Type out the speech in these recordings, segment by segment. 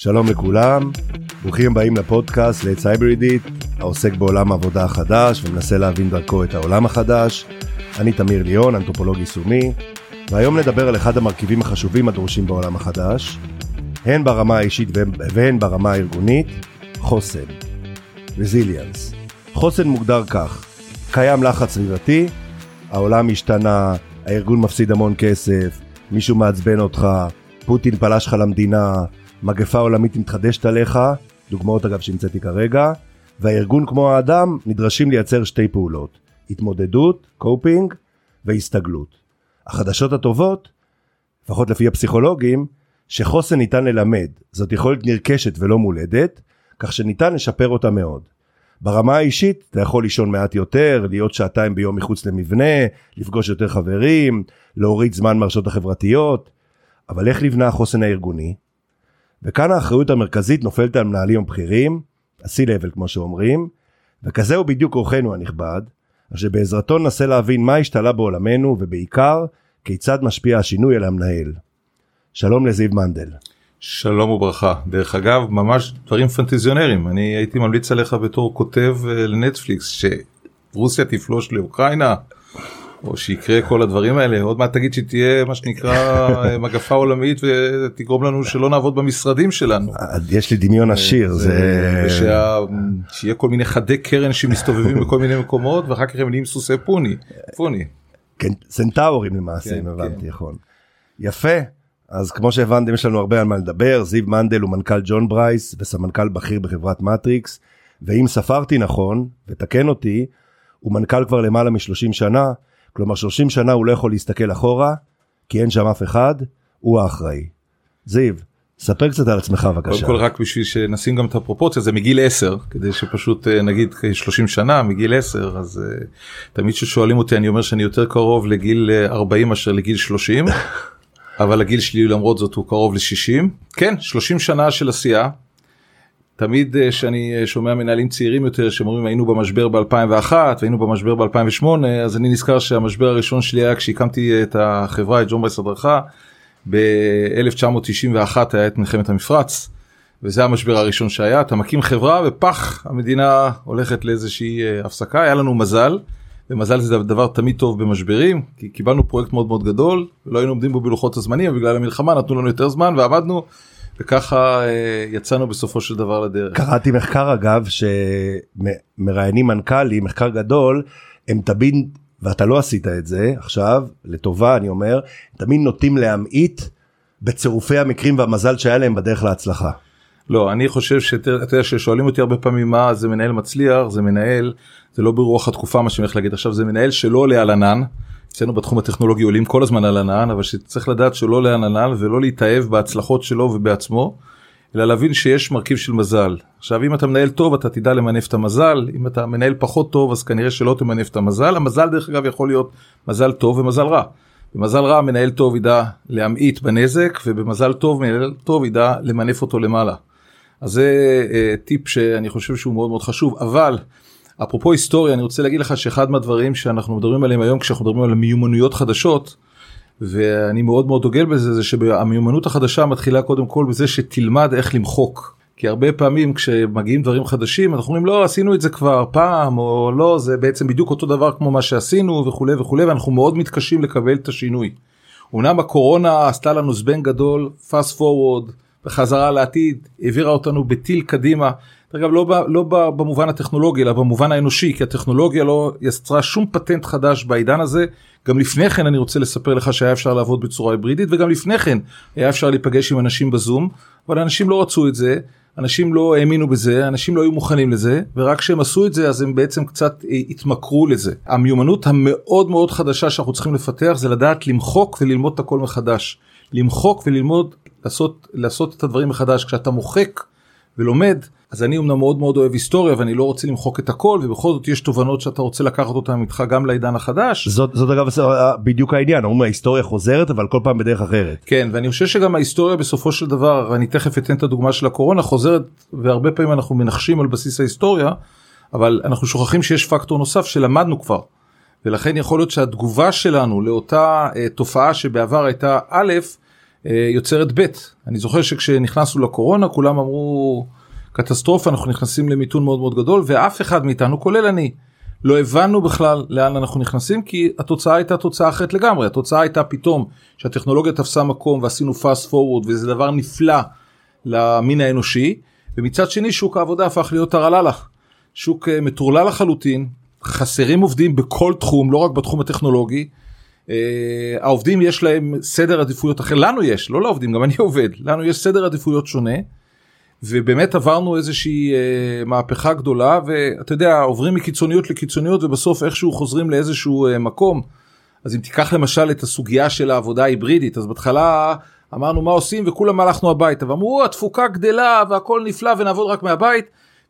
שלום לכולם, ברוכים הבאים לפודקאסט לעץ הייברידית, העוסק בעולם העבודה החדש ומנסה להבין דרכו את העולם החדש. אני תמיר ליאון, אנתרופולוג יישומי, והיום נדבר על אחד המרכיבים החשובים הדרושים בעולם החדש, הן ברמה האישית והן ברמה הארגונית, חוסן, רזיליאנס. חוסן מוגדר כך, קיים לחץ סביבתי, העולם השתנה, הארגון מפסיד המון כסף, מישהו מעצבן אותך, פוטין פלש לך למדינה, מגפה עולמית מתחדשת עליך, דוגמאות אגב שהמצאתי כרגע, והארגון כמו האדם נדרשים לייצר שתי פעולות, התמודדות, coping, והסתגלות. החדשות הטובות, לפחות לפי הפסיכולוגים, שחוסן ניתן ללמד, זאת יכולת נרכשת ולא מולדת, כך שניתן לשפר אותה מאוד. ברמה האישית אתה יכול לישון מעט יותר, להיות שעתיים ביום מחוץ למבנה, לפגוש יותר חברים, להוריד זמן מהרשתות החברתיות, אבל איך נבנה החוסן הארגוני? וכאן האחריות המרכזית נופלת על מנהלים הבכירים, ה-C-Level כמו שאומרים, וכזהו בדיוק אורחנו הנכבד, שבעזרתו ננסה להבין מה השתלה בעולמנו ובעיקר כיצד משפיע השינוי על המנהל. שלום לזיו מנדל. שלום וברכה דרך אגב ממש דברים פנטזיונרים אני הייתי ממליץ עליך בתור כותב אה, לנטפליקס שרוסיה תפלוש לאוקראינה או שיקרה כל הדברים האלה עוד מעט תגיד שתהיה מה שנקרא אה, מגפה עולמית ותגרום לנו שלא נעבוד במשרדים שלנו. יש לי דמיון עשיר זה ושה... שיהיה כל מיני חדי קרן שמסתובבים בכל מיני מקומות ואחר כך הם נהיים סוסי פוני. פוני. כן, סנטאורים למעשה אם הבנתי נכון. יפה אז כמו שהבנתם יש לנו הרבה על מה לדבר זיו מנדל הוא מנכ"ל ג'ון ברייס וסמנכ"ל בכיר בחברת מטריקס ואם ספרתי נכון ותקן אותי הוא מנכ"ל כבר למעלה מ-30 שנה כלומר 30 שנה הוא לא יכול להסתכל אחורה כי אין שם אף אחד הוא האחראי. זיו ספר קצת על עצמך בבקשה. קודם כל רק בשביל שנשים גם את הפרופורציה זה מגיל 10 כדי שפשוט אה, נגיד 30 שנה מגיל 10 אז uh, תמיד ששואלים אותי אני אומר שאני יותר קרוב לגיל 40 אה, מאשר לגיל 30 אבל הגיל שלי למרות זאת הוא קרוב ל-60 כן 30 שנה של עשייה. תמיד כשאני שומע מנהלים צעירים יותר שאומרים היינו במשבר ב2001 והיינו במשבר ב2008 אז אני נזכר שהמשבר הראשון שלי היה כשהקמתי את החברה את ג'ון ברייס הדרכה ב-1991 היה את מלחמת המפרץ וזה המשבר הראשון שהיה אתה מקים חברה ופח המדינה הולכת לאיזושהי הפסקה היה לנו מזל. ומזל זה דבר תמיד טוב במשברים כי קיבלנו פרויקט מאוד מאוד גדול ולא היינו עומדים בו בלוחות הזמנים בגלל המלחמה נתנו לנו יותר זמן ועבדנו וככה אה, יצאנו בסופו של דבר לדרך. קראתי מחקר אגב שמראיינים מנכ"לים מחקר גדול הם תמיד ואתה לא עשית את זה עכשיו לטובה אני אומר תמיד נוטים להמעיט בצירופי המקרים והמזל שהיה להם בדרך להצלחה. לא אני חושב שאתה יודע ששואלים אותי הרבה פעמים מה זה מנהל מצליח זה מנהל זה לא ברוח התקופה מה שאני הולך להגיד עכשיו זה מנהל שלא עולה על ענן. אצלנו בתחום הטכנולוגי עולים כל הזמן על ענן אבל שצריך לדעת שלא ענן ולא להתאהב בהצלחות שלו ובעצמו. אלא להבין שיש מרכיב של מזל עכשיו אם אתה מנהל טוב אתה תדע למנף את המזל אם אתה מנהל פחות טוב אז כנראה שלא תמנף את המזל המזל דרך אגב יכול להיות מזל טוב ומזל רע. במזל רע מנהל טוב ידע להמעיט בנזק ובמזל טוב מנהל טוב ידע למנף אותו למעלה. אז זה אה, טיפ שאני חושב שהוא מאוד מאוד חשוב אבל אפרופו היסטוריה אני רוצה להגיד לך שאחד מהדברים שאנחנו מדברים עליהם היום כשאנחנו מדברים על מיומנויות חדשות ואני מאוד מאוד דוגל בזה זה שהמיומנות החדשה מתחילה קודם כל בזה שתלמד איך למחוק. כי הרבה פעמים כשמגיעים דברים חדשים אנחנו אומרים לא עשינו את זה כבר פעם או לא זה בעצם בדיוק אותו דבר כמו מה שעשינו וכולי וכולי ואנחנו מאוד מתקשים לקבל את השינוי. אמנם הקורונה עשתה לנו זבנג גדול fast forward בחזרה לעתיד העבירה אותנו בטיל קדימה. אגב לא, לא במובן הטכנולוגי אלא במובן האנושי כי הטכנולוגיה לא יצרה שום פטנט חדש בעידן הזה גם לפני כן אני רוצה לספר לך שהיה אפשר לעבוד בצורה היברידית וגם לפני כן היה אפשר להיפגש עם אנשים בזום אבל אנשים לא רצו את זה אנשים לא האמינו בזה אנשים לא היו מוכנים לזה ורק כשהם עשו את זה אז הם בעצם קצת אה, התמכרו לזה. המיומנות המאוד מאוד חדשה שאנחנו צריכים לפתח זה לדעת למחוק וללמוד את הכל מחדש. למחוק וללמוד לעשות לעשות את הדברים מחדש כשאתה מוחק ולומד אז אני אמנם מאוד מאוד אוהב היסטוריה ואני לא רוצה למחוק את הכל ובכל זאת יש תובנות שאתה רוצה לקחת אותם איתך גם לעידן החדש. זאת, זאת אגב בדיוק העניין אומרים ההיסטוריה חוזרת אבל כל פעם בדרך אחרת. כן ואני חושב שגם ההיסטוריה בסופו של דבר אני תכף אתן את הדוגמה של הקורונה חוזרת והרבה פעמים אנחנו מנחשים על בסיס ההיסטוריה אבל אנחנו שוכחים שיש פקטור נוסף שלמדנו כבר. ולכן יכול להיות שהתגובה שלנו לאותה אה, תופעה שבעבר הייתה א' אה, יוצרת ב'. אני זוכר שכשנכנסנו לקורונה כולם אמרו קטסטרופה אנחנו נכנסים למיתון מאוד מאוד גדול ואף אחד מאיתנו כולל אני לא הבנו בכלל לאן אנחנו נכנסים כי התוצאה הייתה תוצאה אחרת לגמרי. התוצאה הייתה פתאום שהטכנולוגיה תפסה מקום ועשינו fast forward וזה דבר נפלא למין האנושי. ומצד שני שוק העבודה הפך להיות הרללך שוק אה, מטורלל לחלוטין חסרים עובדים בכל תחום לא רק בתחום הטכנולוגי. Uh, העובדים יש להם סדר עדיפויות אחר. לנו יש לא לעובדים גם אני עובד. לנו יש סדר עדיפויות שונה. ובאמת עברנו איזושהי uh, מהפכה גדולה ואתה יודע עוברים מקיצוניות לקיצוניות ובסוף איכשהו חוזרים לאיזשהו uh, מקום. אז אם תיקח למשל את הסוגיה של העבודה ההיברידית אז בהתחלה אמרנו מה עושים וכולם הלכנו הביתה ואמרו התפוקה גדלה והכל נפלא ונעבוד רק מהבית.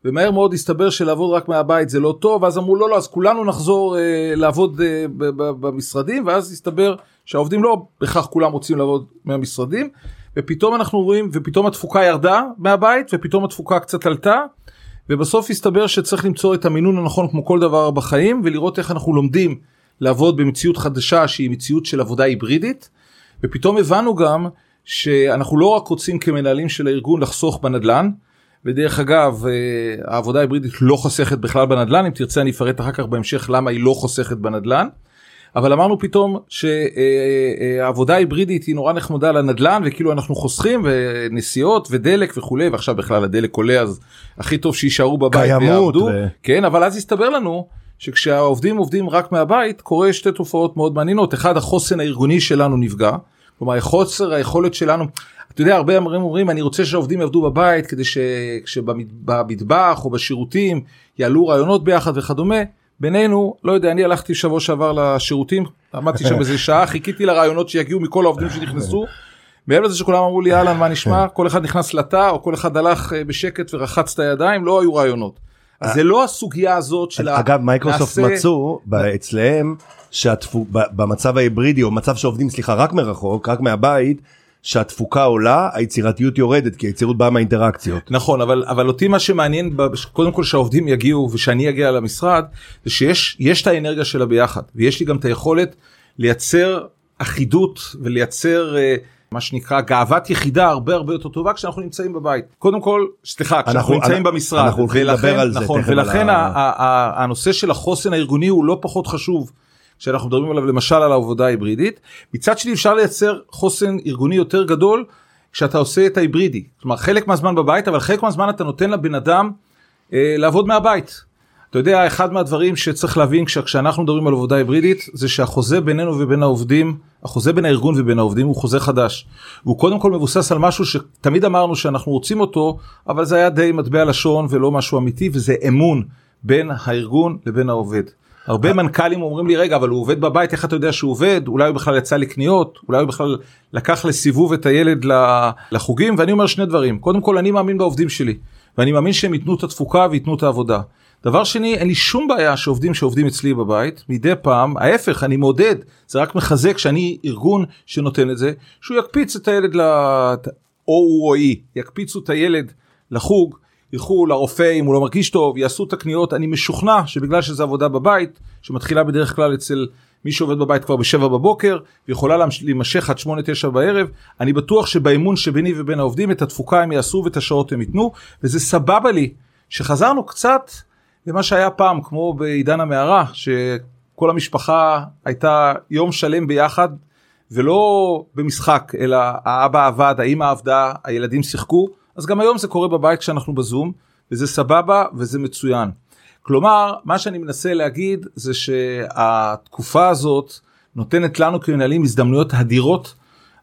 ומהר מאוד הסתבר שלעבוד רק מהבית זה לא טוב אז אמרו לא לא אז כולנו נחזור אה, לעבוד אה, במשרדים ואז הסתבר שהעובדים לא בהכרח כולם רוצים לעבוד מהמשרדים ופתאום אנחנו רואים ופתאום התפוקה ירדה מהבית ופתאום התפוקה קצת עלתה ובסוף הסתבר שצריך למצוא את המינון הנכון כמו כל דבר בחיים ולראות איך אנחנו לומדים לעבוד במציאות חדשה שהיא מציאות של עבודה היברידית ופתאום הבנו גם שאנחנו לא רק רוצים כמנהלים של הארגון לחסוך בנדל"ן ודרך אגב אה, העבודה ההיברידית לא חוסכת בכלל בנדל"ן אם תרצה אני אפרט אחר כך בהמשך למה היא לא חוסכת בנדל"ן. אבל אמרנו פתאום שהעבודה ההיברידית היא נורא נחמדה לנדל"ן וכאילו אנחנו חוסכים ונסיעות ודלק וכולי ועכשיו בכלל הדלק עולה אז הכי טוב שיישארו בבית קיימות ו... כן אבל אז הסתבר לנו שכשהעובדים עובדים רק מהבית קורה שתי תופעות מאוד מעניינות אחד החוסן הארגוני שלנו נפגע. כלומר חוסר היכולת שלנו אתה יודע הרבה אמרים אומרים אני רוצה שהעובדים יעבדו בבית כדי שבמטבח או בשירותים יעלו רעיונות ביחד וכדומה. בינינו לא יודע אני הלכתי שבוע שעבר לשירותים עמדתי שם איזה שעה חיכיתי לרעיונות שיגיעו מכל העובדים שנכנסו. מעבר לזה שכולם אמרו לי אהלן מה נשמע כל אחד נכנס לתא או כל אחד הלך אה, בשקט ורחץ את הידיים לא היו רעיונות. אז זה לא הסוגיה הזאת של אגב מייקרוסופט מצאו אצלהם שבמצב ההיברידי או מצב שעובדים סליחה רק מרחוק רק מהבית שהתפוקה עולה היצירתיות יורדת כי היצירות באה מהאינטראקציות. נכון אבל אבל אותי מה שמעניין קודם כל שהעובדים יגיעו ושאני אגיע למשרד זה שיש יש את האנרגיה שלה ביחד ויש לי גם את היכולת לייצר אחידות ולייצר. uh, מה שנקרא גאוות יחידה הרבה הרבה יותר טובה כשאנחנו נמצאים בבית קודם כל סליחה כשאנחנו נמצאים במשרד אנחנו הולכים לדבר על זה נכון ולכן הנושא של החוסן הארגוני הוא לא פחות חשוב שאנחנו מדברים עליו למשל על העבודה ההיברידית. מצד שני אפשר לייצר חוסן ארגוני יותר גדול כשאתה עושה את ההיברידי. כלומר חלק מהזמן בבית אבל חלק מהזמן אתה נותן לבן אדם אה, לעבוד מהבית. אתה יודע אחד מהדברים שצריך להבין כשאנחנו מדברים על עבודה היברידית זה שהחוזה בינינו ובין העובדים החוזה בין הארגון ובין העובדים הוא חוזה חדש. והוא קודם כל מבוסס על משהו שתמיד אמרנו שאנחנו רוצים אותו אבל זה היה די מטבע לשון ולא משהו אמיתי וזה אמון בין הארגון לבין העובד. הרבה מנכ"לים אומרים לי רגע אבל הוא עובד בבית איך אתה יודע שהוא עובד? אולי הוא בכלל יצא לקניות? אולי הוא בכלל לקח לסיבוב את הילד לחוגים? ואני אומר שני דברים. קודם כל אני מאמין בעובדים שלי ואני מאמין שהם ייתנו את התפוקה וייתנו את העבודה. דבר שני אין לי שום בעיה שעובדים שעובדים אצלי בבית מדי פעם ההפך אני מעודד זה רק מחזק שאני ארגון שנותן את זה שהוא יקפיץ את הילד ל... או הוא או היא יקפיצו את הילד לחוג ילכו לרופא אם הוא לא מרגיש טוב, יעשו את הקניות, אני משוכנע שבגלל שזה עבודה בבית, שמתחילה בדרך כלל אצל מי שעובד בבית כבר בשבע בבוקר, ויכולה להימשך עד שמונה תשע בערב, אני בטוח שבאמון שביני ובין העובדים את התפוקה הם יעשו ואת השעות הם ייתנו, וזה סבבה לי שחזרנו קצת למה שהיה פעם, כמו בעידן המערה, שכל המשפחה הייתה יום שלם ביחד, ולא במשחק, אלא האבא עבד, האמא עבדה, הילדים שיחקו. אז גם היום זה קורה בבית כשאנחנו בזום, וזה סבבה וזה מצוין. כלומר, מה שאני מנסה להגיד זה שהתקופה הזאת נותנת לנו כמנהלים הזדמנויות אדירות,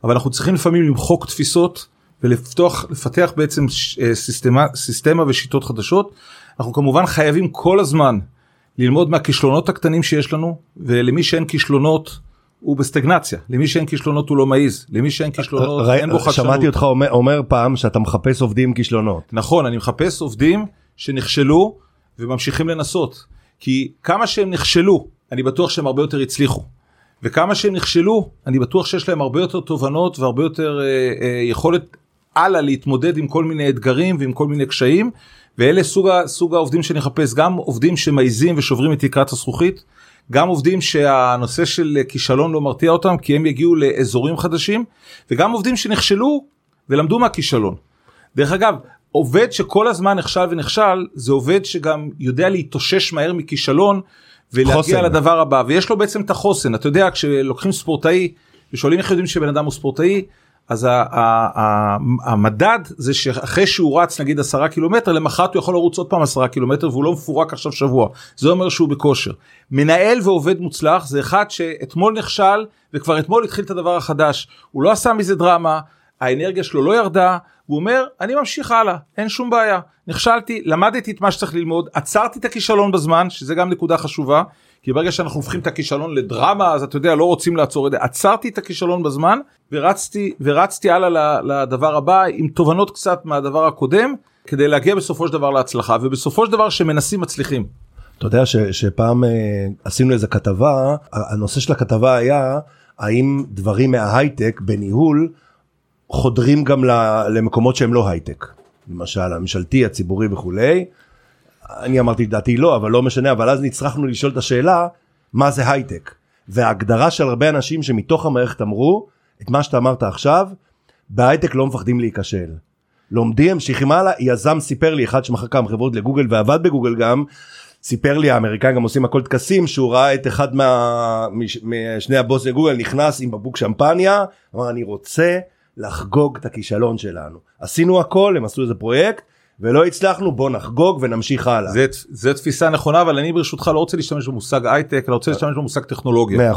אבל אנחנו צריכים לפעמים למחוק תפיסות ולפתוח, לפתח בעצם אה, סיסטמה, סיסטמה ושיטות חדשות. אנחנו כמובן חייבים כל הזמן ללמוד מהכישלונות הקטנים שיש לנו, ולמי שאין כישלונות הוא בסטגנציה למי שאין כישלונות הוא לא מעז למי שאין כישלונות אין בו חדשנות. שמעתי אותך אומר, אומר פעם שאתה מחפש עובדים כישלונות. נכון אני מחפש עובדים שנכשלו וממשיכים לנסות כי כמה שהם נכשלו אני בטוח שהם הרבה יותר הצליחו. וכמה שהם נכשלו אני בטוח שיש להם הרבה יותר תובנות והרבה יותר אה, אה, יכולת הלאה להתמודד עם כל מיני אתגרים ועם כל מיני קשיים ואלה סוג, סוג העובדים שאני מחפש גם עובדים שמעיזים ושוברים את תקרת הזכוכית גם עובדים שהנושא של כישלון לא מרתיע אותם כי הם יגיעו לאזורים חדשים וגם עובדים שנכשלו ולמדו מהכישלון. דרך אגב עובד שכל הזמן נכשל ונכשל זה עובד שגם יודע להתאושש מהר מכישלון ולהגיע חוסן. לדבר הבא ויש לו בעצם את החוסן אתה יודע כשלוקחים ספורטאי ושואלים איך יודעים שבן אדם הוא ספורטאי אז המדד זה שאחרי שהוא רץ נגיד עשרה קילומטר למחרת הוא יכול לרוץ עוד פעם עשרה קילומטר והוא לא מפורק עכשיו שבוע. זה אומר שהוא בכושר. מנהל ועובד מוצלח זה אחד שאתמול נכשל וכבר אתמול התחיל את הדבר החדש. הוא לא עשה מזה דרמה האנרגיה שלו לא ירדה הוא אומר אני ממשיך הלאה אין שום בעיה. נכשלתי למדתי את מה שצריך ללמוד עצרתי את הכישלון בזמן שזה גם נקודה חשובה כי ברגע שאנחנו הופכים את הכישלון לדרמה אז אתה יודע לא רוצים לעצור את זה עצרתי את הכישלון בזמן ורצתי ורצתי הלאה לדבר הבא עם תובנות קצת מהדבר הקודם כדי להגיע בסופו של דבר להצלחה ובסופו של דבר שמנסים מצליחים. אתה יודע ש, שפעם אה, עשינו איזה כתבה הנושא של הכתבה היה האם דברים מההייטק בניהול חודרים גם למקומות שהם לא הייטק למשל הממשלתי הציבורי וכולי. אני אמרתי דעתי לא אבל לא משנה אבל אז נצטרכנו לשאול את השאלה מה זה הייטק וההגדרה של הרבה אנשים שמתוך המערכת אמרו את מה שאתה אמרת עכשיו בהייטק לא מפחדים להיכשל. לומדים ממשיכים הלאה יזם סיפר לי אחד שמכר כמה חברות לגוגל ועבד בגוגל גם סיפר לי האמריקאים גם עושים הכל טקסים שהוא ראה את אחד מה, משני הבוס לגוגל נכנס עם בקבוק שמפניה אמר אני רוצה לחגוג את הכישלון שלנו עשינו הכל הם עשו איזה פרויקט ולא הצלחנו בוא נחגוג ונמשיך הלאה. זה, זה תפיסה נכונה אבל אני ברשותך לא רוצה להשתמש במושג הייטק אני רוצה להשתמש במושג טכנולוגיה. 100%.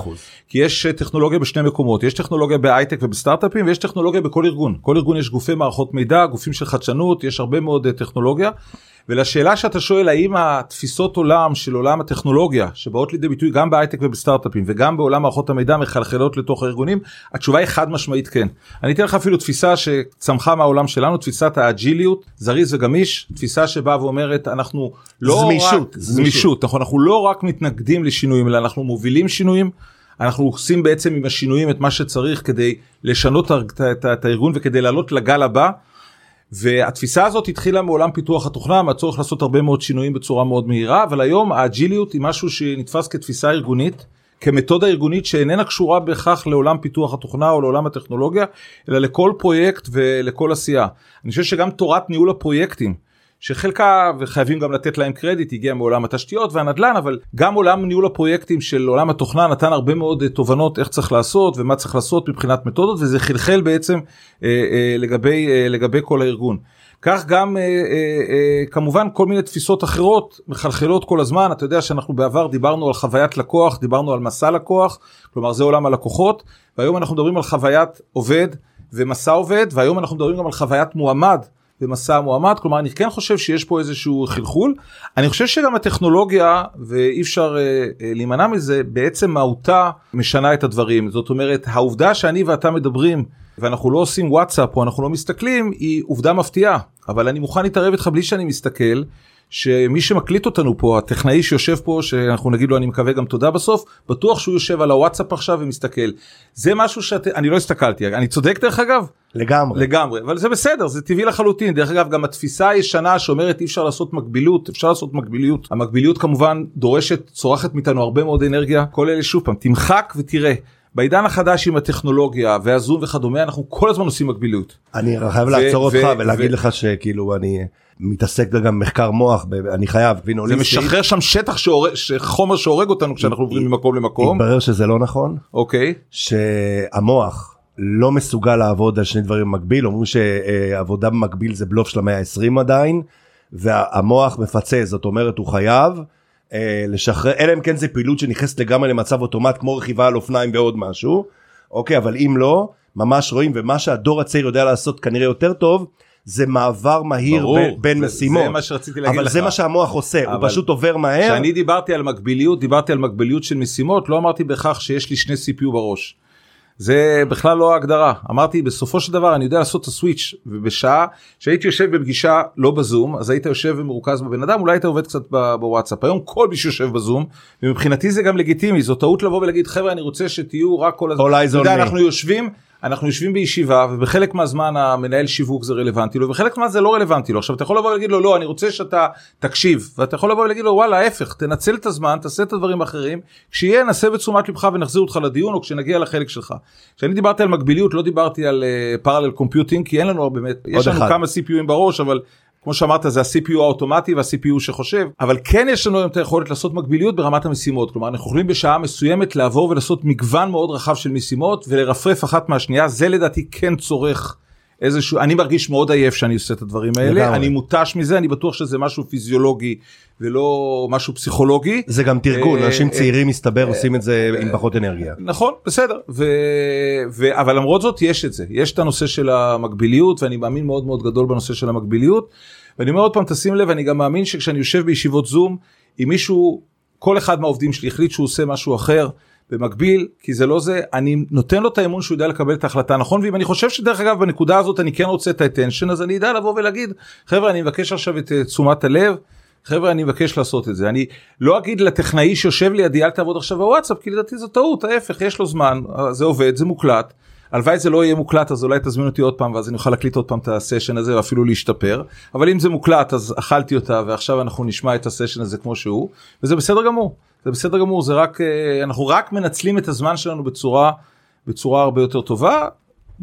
כי יש אה, טכנולוגיה בשני מקומות יש טכנולוגיה בהייטק ובסטארט-אפים ויש טכנולוגיה בכל ארגון כל ארגון יש גופי מערכות מידע גופים של חדשנות יש הרבה מאוד אה, טכנולוגיה ולשאלה שאתה שואל האם התפיסות עולם של עולם הטכנולוגיה שבאות לידי ביטוי גם בהייטק ובסטארט-אפים וגם בעולם מערכות המידע מחלחלות לתוך הארגונים התשובה היא חד משמעית כן. אני אתן לך אפילו תפיסה שצמחה מהעולם שלנו תפיסת האג'יליות זריז וגמיש תפיסה שבאה ואומרת אנחנו לא זמישות, רק זמישות נכון אנחנו לא רק מתנגדים לשינויים אלא אנחנו מובילים שינויים. אנחנו עושים בעצם עם השינויים את מה שצריך כדי לשנות את הארגון וכדי לעלות לגל הבא והתפיסה הזאת התחילה מעולם פיתוח התוכנה מהצורך לעשות הרבה מאוד שינויים בצורה מאוד מהירה אבל היום האג'יליות היא משהו שנתפס כתפיסה ארגונית כמתודה ארגונית שאיננה קשורה בהכרח לעולם פיתוח התוכנה או לעולם הטכנולוגיה אלא לכל פרויקט ולכל עשייה. אני חושב שגם תורת ניהול הפרויקטים שחלקה וחייבים גם לתת להם קרדיט הגיע מעולם התשתיות והנדל"ן אבל גם עולם ניהול הפרויקטים של עולם התוכנה נתן הרבה מאוד אה, תובנות איך צריך לעשות ומה צריך לעשות מבחינת מתודות וזה חלחל בעצם אה, אה, לגבי אה, לגבי כל הארגון. כך גם אה, אה, אה, כמובן כל מיני תפיסות אחרות מחלחלות כל הזמן אתה יודע שאנחנו בעבר דיברנו על חוויית לקוח דיברנו על מסע לקוח כלומר זה עולם הלקוחות והיום אנחנו מדברים על חוויית עובד ומסע עובד והיום אנחנו מדברים גם על חוויית מועמד במסע המועמד כלומר אני כן חושב שיש פה איזשהו חלחול. אני חושב שגם הטכנולוגיה ואי אפשר אה, אה, להימנע מזה בעצם מהותה משנה את הדברים. זאת אומרת העובדה שאני ואתה מדברים ואנחנו לא עושים וואטסאפ או אנחנו לא מסתכלים היא עובדה מפתיעה. אבל אני מוכן להתערב איתך בלי שאני מסתכל שמי שמקליט אותנו פה הטכנאי שיושב פה שאנחנו נגיד לו אני מקווה גם תודה בסוף בטוח שהוא יושב על הוואטסאפ עכשיו ומסתכל. זה משהו שאני לא הסתכלתי אני צודק דרך אגב? לגמרי. לגמרי אבל זה בסדר זה טבעי לחלוטין. דרך אגב גם התפיסה הישנה שאומרת אי אפשר לעשות מקביליות אפשר לעשות מקביליות. המקביליות כמובן דורשת צורכת מאיתנו הרבה מאוד אנרגיה. כל אלה שוב פעם תמחק ותראה. בעידן החדש עם הטכנולוגיה והזום וכדומה אנחנו כל הזמן עושים מקביליות. אני חייב לעצור אותך ולהגיד לך שכאילו אני מתעסק גם מחקר מוח אני חייב זה משחרר שם שטח שהורג חומר שהורג אותנו כשאנחנו עוברים ממקום למקום. התברר שזה לא נכון. אוקיי. שהמוח לא מסוגל לעבוד על שני דברים במקביל אומרים שעבודה במקביל זה בלוף של המאה ה-20 עדיין והמוח מפצה זאת אומרת הוא חייב. אה, לשחרר אלא אם כן זה פעילות שנכנסת לגמרי למצב אוטומט כמו רכיבה על אופניים ועוד משהו אוקיי אבל אם לא ממש רואים ומה שהדור הצעיר יודע לעשות כנראה יותר טוב זה מעבר מהיר ברור, בין, בין זה, משימות זה מה שרציתי להגיד אבל לך. זה מה שהמוח עושה הוא פשוט עובר מהר. כשאני דיברתי על מקביליות דיברתי על מקביליות של משימות לא אמרתי בהכרח שיש לי שני CPU בראש. זה בכלל לא ההגדרה. אמרתי בסופו של דבר אני יודע לעשות את הסוויץ' ובשעה שהייתי יושב בפגישה לא בזום אז היית יושב ומרוכז בבן אדם אולי היית עובד קצת בוואטסאפ. היום כל מי שיושב בזום ומבחינתי זה גם לגיטימי זו טעות לבוא ולהגיד חברה אני רוצה שתהיו רק כל הזמן. אנחנו יושבים אנחנו יושבים בישיבה ובחלק מהזמן המנהל שיווק זה רלוונטי לו ובחלק מהזמן זה לא רלוונטי לו עכשיו אתה יכול לבוא ולהגיד לו לא אני רוצה שאתה תקשיב ואתה יכול לבוא ולהגיד לו וואלה ההפך תנצל את הזמן תעשה את הדברים האחרים כשיהיה נסב תשומת לבך ונחזיר אותך לדיון או כשנגיע לחלק שלך. כשאני דיברתי על מקביליות לא דיברתי על parallel uh, computing כי אין לנו באמת יש לנו אחד. כמה CPUים בראש אבל כמו שאמרת זה ה-CPU האוטומטי וה-CPU שחושב אבל כן יש לנו היום את היכולת לעשות מקביליות ברמת המשימות כלומר אנחנו יכולים בשעה מסוימת לעבור ולעשות מגוון מאוד רחב של משימות ולרפרף אחת מהשנייה זה לדעתי כן צורך. איזשהו אני מרגיש מאוד עייף שאני עושה את הדברים האלה לגמרי. אני מותש מזה אני בטוח שזה משהו פיזיולוגי ולא משהו פסיכולוגי זה גם תרגול אה, אנשים אה, צעירים מסתבר אה, עושים את זה עם פחות אנרגיה נכון בסדר ו, ו, אבל למרות זאת יש את זה יש את הנושא של המקביליות ואני מאמין מאוד מאוד גדול בנושא של המקביליות. ואני אומר עוד פעם תשים לב אני גם מאמין שכשאני יושב בישיבות זום אם מישהו כל אחד מהעובדים שלי החליט שהוא עושה משהו אחר. במקביל כי זה לא זה אני נותן לו את האמון שהוא יודע לקבל את ההחלטה נכון ואם אני חושב שדרך אגב בנקודה הזאת אני כן רוצה את האטנשן אז אני אדע לבוא ולהגיד חברה אני מבקש עכשיו את תשומת הלב. חבר'ה אני מבקש לעשות את זה. אני לא אגיד לטכנאי שיושב לידי אל תעבוד עכשיו בוואטסאפ כי לדעתי זו טעות. ההפך יש לו זמן זה עובד זה מוקלט. הלוואי זה לא יהיה מוקלט אז אולי תזמין אותי עוד פעם ואז אני אוכל להקליט עוד פעם את הסשן הזה ואפילו להשתפר. אבל אם זה מוקלט אז אכלתי אותה ועכשיו אנחנו נשמע את הסשן הזה כמו שהוא וזה בסדר גמור. זה בסדר גמור זה רק אה, אנחנו רק מנצלים את הזמן שלנו בצורה בצורה הרבה יותר טובה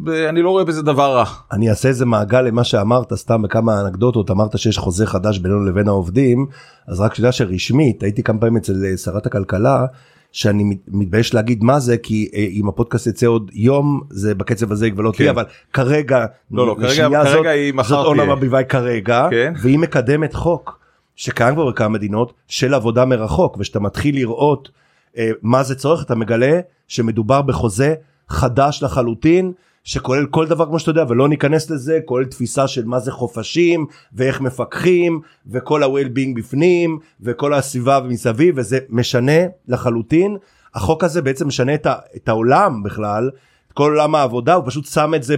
ואני לא רואה בזה דבר רע. אני אעשה איזה מעגל למה שאמרת סתם בכמה אנקדוטות אמרת שיש חוזה חדש בינינו לבין העובדים אז רק שתדע שרשמית הייתי כמה פעמים אצל אה, שרת הכלכלה שאני מתבייש להגיד מה זה כי אה, אם הפודקאסט יצא עוד יום זה בקצב הזה כבר לא תהיה כן. אבל כרגע לא, לא, כרגע, כרגע זאת, היא מחר זאת אורנה ברביבאי כרגע כן. והיא מקדמת חוק שקיים כבר בכמה מדינות של עבודה מרחוק ושאתה מתחיל לראות אה, מה זה צורך אתה מגלה שמדובר בחוזה חדש לחלוטין שכולל כל דבר כמו שאתה יודע ולא ניכנס לזה כולל תפיסה של מה זה חופשים ואיך מפקחים וכל ה-well-being בפנים וכל הסביבה מסביב וזה משנה לחלוטין החוק הזה בעצם משנה את, ה- את העולם בכלל את כל עולם העבודה הוא פשוט שם את זה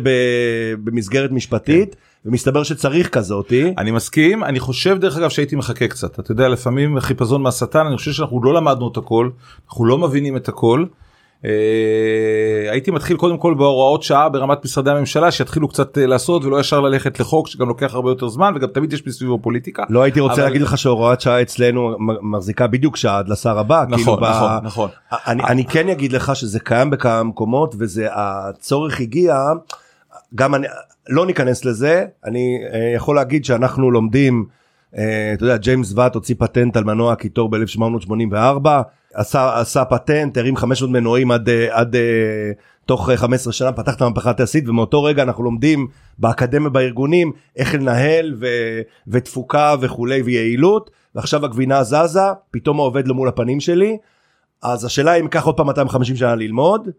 במסגרת משפטית. כן. ומסתבר שצריך כזאתי. אני מסכים אני חושב דרך אגב שהייתי מחכה קצת אתה יודע לפעמים חיפזון מהשטן אני חושב שאנחנו לא למדנו את הכל אנחנו לא מבינים את הכל. אה, הייתי מתחיל קודם כל בהוראות שעה ברמת משרדי הממשלה שיתחילו קצת אה, לעשות ולא ישר ללכת לחוק שגם לוקח הרבה יותר זמן וגם תמיד יש מסביבו פוליטיקה. לא הייתי רוצה אבל... להגיד לך שהוראת שעה אצלנו מחזיקה בדיוק שעה עד לשר הבא. נכון כאילו נכון ב... נכון. אני, אני כן אגיד לך שזה קיים בכמה מקומות וזה הצורך הגיע גם אני לא ניכנס לזה אני אה, יכול להגיד שאנחנו לומדים. אתה יודע ג'יימס ואט הוציא פטנט על מנוע קיטור ב-1884 עשה, עשה פטנט, הרים 500 מנועים עד, אה, עד אה, תוך 15 שנה, פתח את המהפכה התעשית ומאותו רגע אנחנו לומדים באקדמיה בארגונים איך לנהל ו, ותפוקה וכולי ויעילות ועכשיו הגבינה זזה, פתאום העובד לא מול הפנים שלי, אז השאלה אם ייקח עוד פעם 250 שנה ללמוד.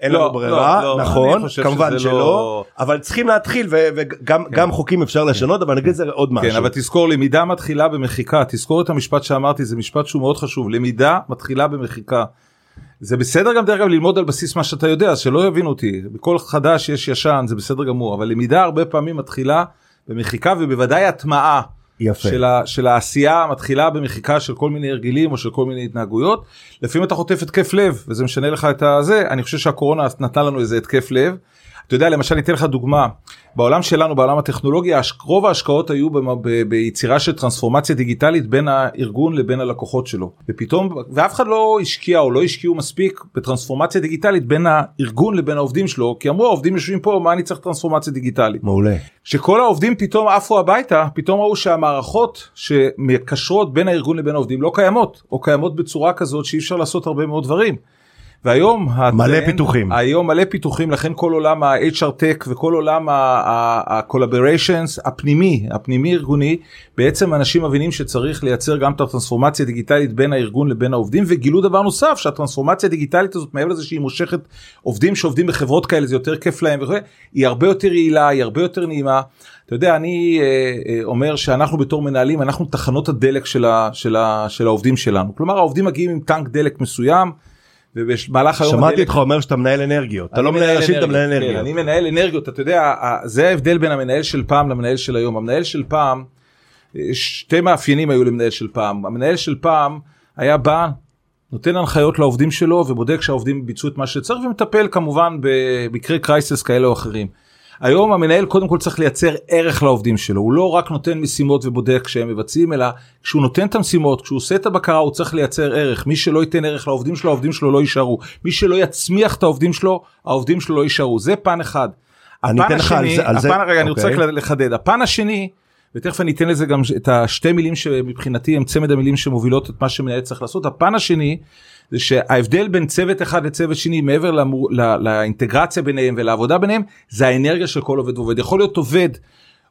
אין לא, לנו ברירה, לא, לא, נכון, כמובן שלא, לא... אבל צריכים להתחיל וגם כן. חוקים אפשר לשנות, אבל נגיד זה עוד משהו. כן, אבל תזכור, למידה מתחילה במחיקה, תזכור את המשפט שאמרתי, זה משפט שהוא מאוד חשוב, למידה מתחילה במחיקה. זה בסדר גם דרך אגב ללמוד על בסיס מה שאתה יודע, שלא יבינו אותי, בכל חדש יש ישן, זה בסדר גמור, אבל למידה הרבה פעמים מתחילה במחיקה ובוודאי הטמעה. יפה. של, ה, של העשייה מתחילה במחיקה של כל מיני הרגלים או של כל מיני התנהגויות. לפעמים אתה חוטף התקף לב וזה משנה לך את הזה אני חושב שהקורונה נתנה לנו איזה התקף לב. אתה יודע למשל אני אתן לך דוגמה בעולם שלנו בעולם הטכנולוגיה רוב ההשקעות היו ב, ב, ביצירה של טרנספורמציה דיגיטלית בין הארגון לבין הלקוחות שלו ופתאום ואף אחד לא השקיע או לא השקיעו מספיק בטרנספורמציה דיגיטלית בין הארגון לבין העובדים שלו כי אמרו העובדים יושבים פה מה אני צריך טרנספורמציה דיגיטלית. מעולה. שכל העובדים פתאום עפו הביתה פתאום ראו שהמערכות שמקשרות בין הארגון לבין העובדים לא קיימות או קיימות בצורה כזאת שאי אפשר לעשות הרבה מאוד דברים. והיום מלא פיתוחים היום מלא פיתוחים לכן כל עולם ה-HR Tech וכל עולם ה-collaborations הפנימי הפנימי ארגוני בעצם אנשים מבינים שצריך לייצר גם את הטרנספורמציה הדיגיטלית בין הארגון לבין העובדים וגילו דבר נוסף שהטרנספורמציה הדיגיטלית הזאת מעבר לזה שהיא מושכת עובדים שעובדים בחברות כאלה זה יותר כיף להם וכו' היא הרבה יותר יעילה היא הרבה יותר נעימה. אתה יודע אני אה, אה, אומר שאנחנו בתור מנהלים אנחנו תחנות הדלק של, ה, של, ה, של העובדים שלנו כלומר העובדים מגיעים עם טנק דלק מסוים. ובמהלך היום שמעתי אותך אומר שאתה מנהל אנרגיות. אתה לא מנהל אנשים אתה מנהל אנרגיות. כן, אני מנהל אנרגיות. אתה יודע זה ההבדל בין המנהל של פעם למנהל של היום. המנהל של פעם שתי מאפיינים היו למנהל של פעם. המנהל של פעם היה בא נותן הנחיות לעובדים שלו ובודק שהעובדים ביצעו את מה שצריך ומטפל כמובן במקרי קרייסס כאלה או אחרים. היום המנהל קודם כל צריך לייצר ערך לעובדים שלו. הוא לא רק נותן משימות ובודק שהם מבצעים אלא כשהוא נותן את המשימות כשהוא עושה את הבקרה הוא צריך לייצר ערך. מי שלא ייתן ערך לעובדים שלו העובדים שלו לא יישארו. מי שלא יצמיח את העובדים שלו העובדים שלו לא יישארו. זה פן אחד. אני אתן לך על זה, על זה, הפן, רגע, אני רוצה אוקיי. לחדד. הפן השני ותכף אני אתן לזה גם את השתי מילים שמבחינתי הם צמד המילים שמובילות את מה שמנהל צריך לעשות. הפן השני זה שההבדל בין צוות אחד לצוות שני מעבר לאמור, לא, לאינטגרציה ביניהם ולעבודה ביניהם זה האנרגיה של כל עובד ועובד. יכול להיות עובד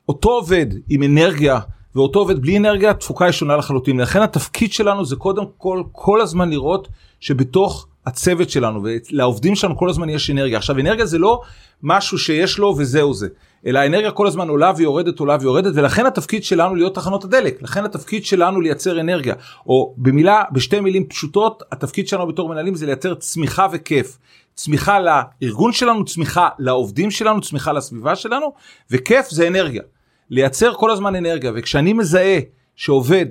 אותו עובד עם אנרגיה ואותו עובד בלי אנרגיה תפוקה היא שונה לחלוטין. לכן התפקיד שלנו זה קודם כל כל הזמן לראות שבתוך הצוות שלנו ולעובדים שלנו כל הזמן יש אנרגיה עכשיו אנרגיה זה לא משהו שיש לו וזהו זה אלא האנרגיה כל הזמן עולה ויורדת עולה ויורדת ולכן התפקיד שלנו להיות תחנות הדלק לכן התפקיד שלנו לייצר אנרגיה או במילה בשתי מילים פשוטות התפקיד שלנו בתור מנהלים זה לייצר צמיחה וכיף. צמיחה לארגון שלנו צמיחה לעובדים שלנו צמיחה לסביבה שלנו וכיף זה אנרגיה. לייצר כל הזמן אנרגיה וכשאני מזהה שעובד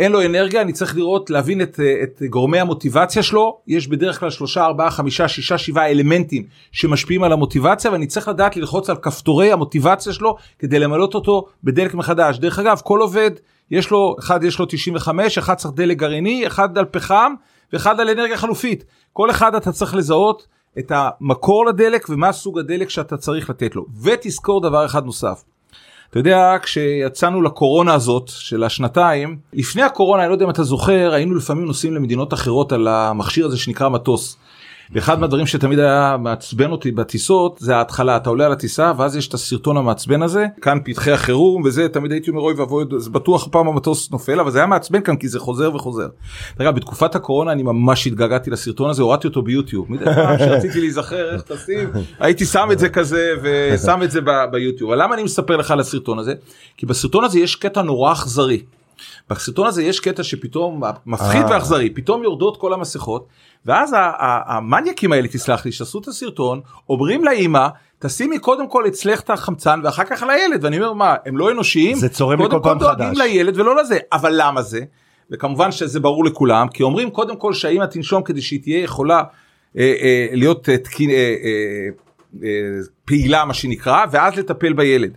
אין לו אנרגיה אני צריך לראות להבין את, את גורמי המוטיבציה שלו. יש בדרך כלל שלושה ארבעה חמישה שישה שבעה אלמנטים שמשפיעים על המוטיבציה ואני צריך לדעת ללחוץ על כפתורי המוטיבציה שלו כדי למלות אותו בדלק מחדש. דרך אגב כל עובד יש לו אחד יש לו 95 אחד צריך דלק גרעיני אחד על פחם ואחד על אנרגיה חלופית. כל אחד אתה צריך לזהות את המקור לדלק ומה סוג הדלק שאתה צריך לתת לו. ותזכור דבר אחד נוסף. אתה יודע כשיצאנו לקורונה הזאת של השנתיים לפני הקורונה אני לא יודע אם אתה זוכר היינו לפעמים נוסעים למדינות אחרות על המכשיר הזה שנקרא מטוס. ואחד מהדברים שתמיד היה מעצבן אותי בטיסות זה ההתחלה אתה עולה על הטיסה ואז יש את הסרטון המעצבן הזה כאן פתחי החירום וזה תמיד הייתי אומר אוי ואבוי זה בטוח פעם המטוס נופל אבל זה היה מעצבן כאן כי זה חוזר וחוזר. רגע, בתקופת הקורונה אני ממש התגעגעתי לסרטון הזה הורדתי אותו ביוטיוב מדי פעם שרציתי להיזכר איך טסים הייתי שם את זה כזה ושם את זה ביוטיוב אבל למה אני מספר לך על הסרטון הזה כי בסרטון הזה יש קטע נורא אכזרי. בסרטון הזה יש קטע שפתאום מפחיד אה. ואכזרי פתאום יורדות כל המסכות ואז המניאקים האלה תסלח לי שעשו את הסרטון אומרים לאימא תשימי קודם כל אצלך את החמצן ואחר כך על הילד ואני אומר מה הם לא אנושיים זה צורם לי קודם כל פעם דואגים חדש. לילד ולא לזה אבל למה זה וכמובן שזה ברור לכולם כי אומרים קודם כל שהאימא תנשום כדי שהיא תהיה יכולה אה, אה, להיות אה, תקין, אה, אה, אה, פעילה מה שנקרא ואז לטפל בילד.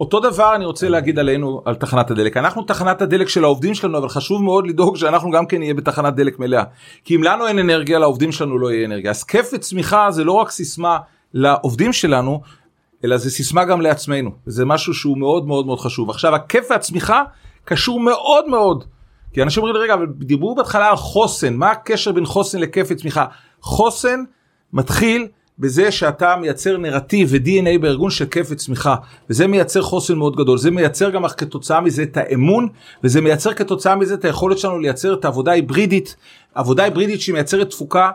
אותו דבר אני רוצה להגיד עלינו על תחנת הדלק. אנחנו תחנת הדלק של העובדים שלנו אבל חשוב מאוד לדאוג שאנחנו גם כן נהיה בתחנת דלק מלאה. כי אם לנו אין אנרגיה לעובדים שלנו לא יהיה אנרגיה. אז כיף וצמיחה זה לא רק סיסמה לעובדים שלנו אלא זה סיסמה גם לעצמנו. זה משהו שהוא מאוד מאוד מאוד חשוב. עכשיו הכיף והצמיחה קשור מאוד מאוד כי אנשים אומרים רגע אבל דיברו בהתחלה על חוסן. מה הקשר בין חוסן לכיף וצמיחה? חוסן מתחיל בזה שאתה מייצר נרטיב ו-DNA בארגון של כיף וצמיחה. וזה מייצר חוסן מאוד גדול. זה מייצר גם כתוצאה מזה את האמון וזה מייצר כתוצאה מזה את היכולת שלנו לייצר את העבודה ההיברידית. עבודה היברידית שהיא מייצרת תפוקה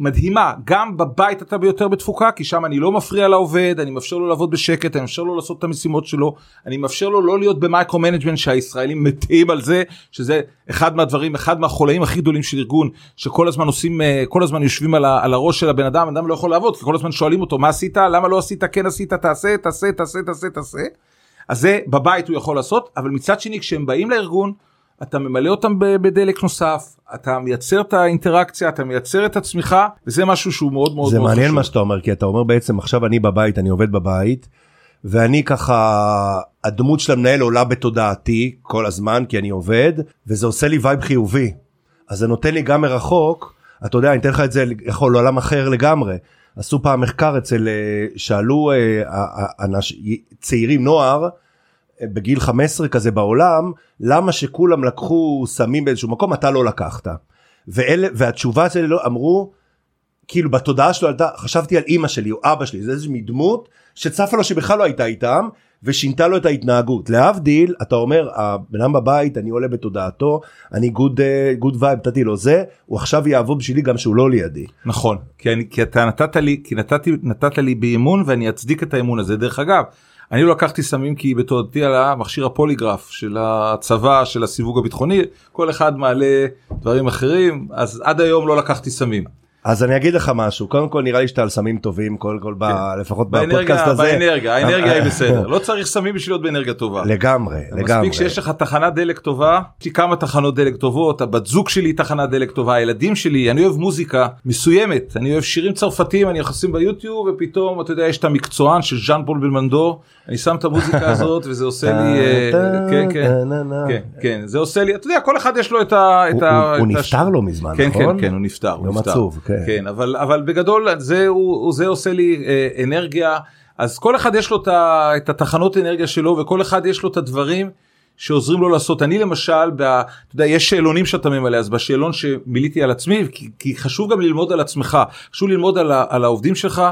מדהימה. גם בבית אתה ביותר בתפוקה כי שם אני לא מפריע לעובד אני מאפשר לו לעבוד בשקט אני מאפשר לו לעשות את המשימות שלו אני מאפשר לו לא להיות ב micro management שהישראלים מתים על זה שזה אחד מהדברים אחד מהחולאים הכי גדולים של ארגון שכל הזמן עושים אה, כל הזמן יושבים על, על הראש של הבן אדם אדם לא יכול לעבוד כי כל הזמן שואלים אותו מה עשית? למה לא עשית? כן עשית תעשה תעשה תעשה תעשה תעשה. אז זה בבית הוא יכול לעשות אבל מצד שני כשהם באים לארגון אתה ממלא אותם בדלק נוסף, אתה מייצר את האינטראקציה, אתה מייצר את הצמיחה, וזה משהו שהוא מאוד מאוד זה מאוד מעניין חשוב. מה שאתה אומר כי אתה אומר בעצם עכשיו אני בבית אני עובד בבית ואני ככה הדמות של המנהל עולה בתודעתי כל הזמן כי אני עובד וזה עושה לי וייב חיובי אז זה נותן לי גם מרחוק אתה יודע אני אתן לך את זה יכול לעולם אחר לגמרי עשו פעם מחקר אצל אה, שאלו אה, אנש, צעירים נוער בגיל 15 כזה בעולם למה שכולם לקחו סמים באיזשהו מקום אתה לא לקחת. ואלה והתשובה שלי לא אמרו כאילו בתודעה שלו עלתה חשבתי על אימא שלי או אבא שלי זה איזושהי דמות שצפה לו שבכלל לא הייתה איתם ושינתה לו את ההתנהגות להבדיל אתה אומר הבן אדם בבית אני עולה בתודעתו אני good good vibe נתתי לו זה הוא עכשיו יעבוד בשבילי גם שהוא לא לידי. נכון, כי, אני, כי אתה נתת לי, כי נתתי, נתת לי באמון ואני אצדיק את האמון הזה. דרך אגב, אני לא לקחתי סמים כי בתודעתי על המכשיר הפוליגרף של הצבא, של הסיווג הביטחוני, כל אחד מעלה דברים אחרים, אז עד היום לא לקחתי סמים. אז אני אגיד לך משהו קודם כל נראה לי שאתה על סמים טובים כל כל ב... לפחות בפודקאסט הזה. באנרגיה האנרגיה היא בסדר לא צריך סמים בשביל להיות באנרגיה טובה. לגמרי לגמרי. מספיק שיש לך תחנת דלק טובה יש לי כמה תחנות דלק טובות הבת זוג שלי היא תחנת דלק טובה הילדים שלי אני אוהב מוזיקה מסוימת אני אוהב שירים צרפתיים אני נכנסים ביוטיוב ופתאום אתה יודע יש את המקצוען של ז'אן פול בלמנדו אני שם את המוזיקה הזאת וזה עושה לי אה, כן כן כן כן זה עושה לי אתה יודע כל אחד יש לו את ה... הוא נפטר לא מזמן כן נכון? כן כן הוא נפטר. יום עצוב כן. כן אבל אבל בגדול זה הוא זה עושה לי אה, אנרגיה אז כל אחד יש לו את, את התחנות אנרגיה שלו וכל אחד יש לו את הדברים שעוזרים לו לעשות אני למשל ב, אתה יודע יש שאלונים שאתה ממלא אז בשאלון שמילאתי על עצמי כי, כי חשוב גם ללמוד על עצמך חשוב ללמוד על, ה, על העובדים שלך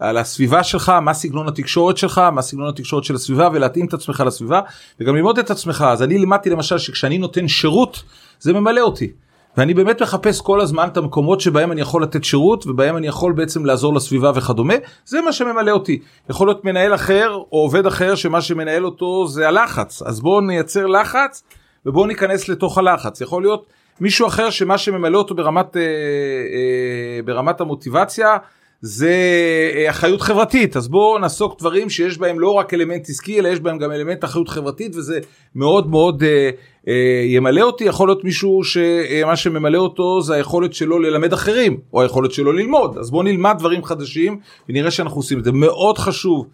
על הסביבה שלך מה סגנון התקשורת שלך מה סגנון התקשורת של הסביבה ולהתאים את עצמך לסביבה וגם ללמוד את עצמך אז אני לימדתי למשל שכשאני נותן שירות זה ממלא אותי. ואני באמת מחפש כל הזמן את המקומות שבהם אני יכול לתת שירות ובהם אני יכול בעצם לעזור לסביבה וכדומה. זה מה שממלא אותי. יכול להיות מנהל אחר או עובד אחר שמה שמנהל אותו זה הלחץ. אז בואו נייצר לחץ ובואו ניכנס לתוך הלחץ. יכול להיות מישהו אחר שמה שממלא אותו ברמת אה, אה, ברמת המוטיבציה זה אה, אחריות חברתית. אז בואו נעסוק דברים שיש בהם לא רק אלמנט עסקי אלא יש בהם גם אלמנט אחריות חברתית וזה מאוד מאוד אה, ימלא אותי יכול להיות מישהו שמה שממלא אותו זה היכולת שלו ללמד אחרים או היכולת שלו ללמוד. אז בואו נלמד דברים חדשים ונראה שאנחנו עושים את זה. מאוד חשוב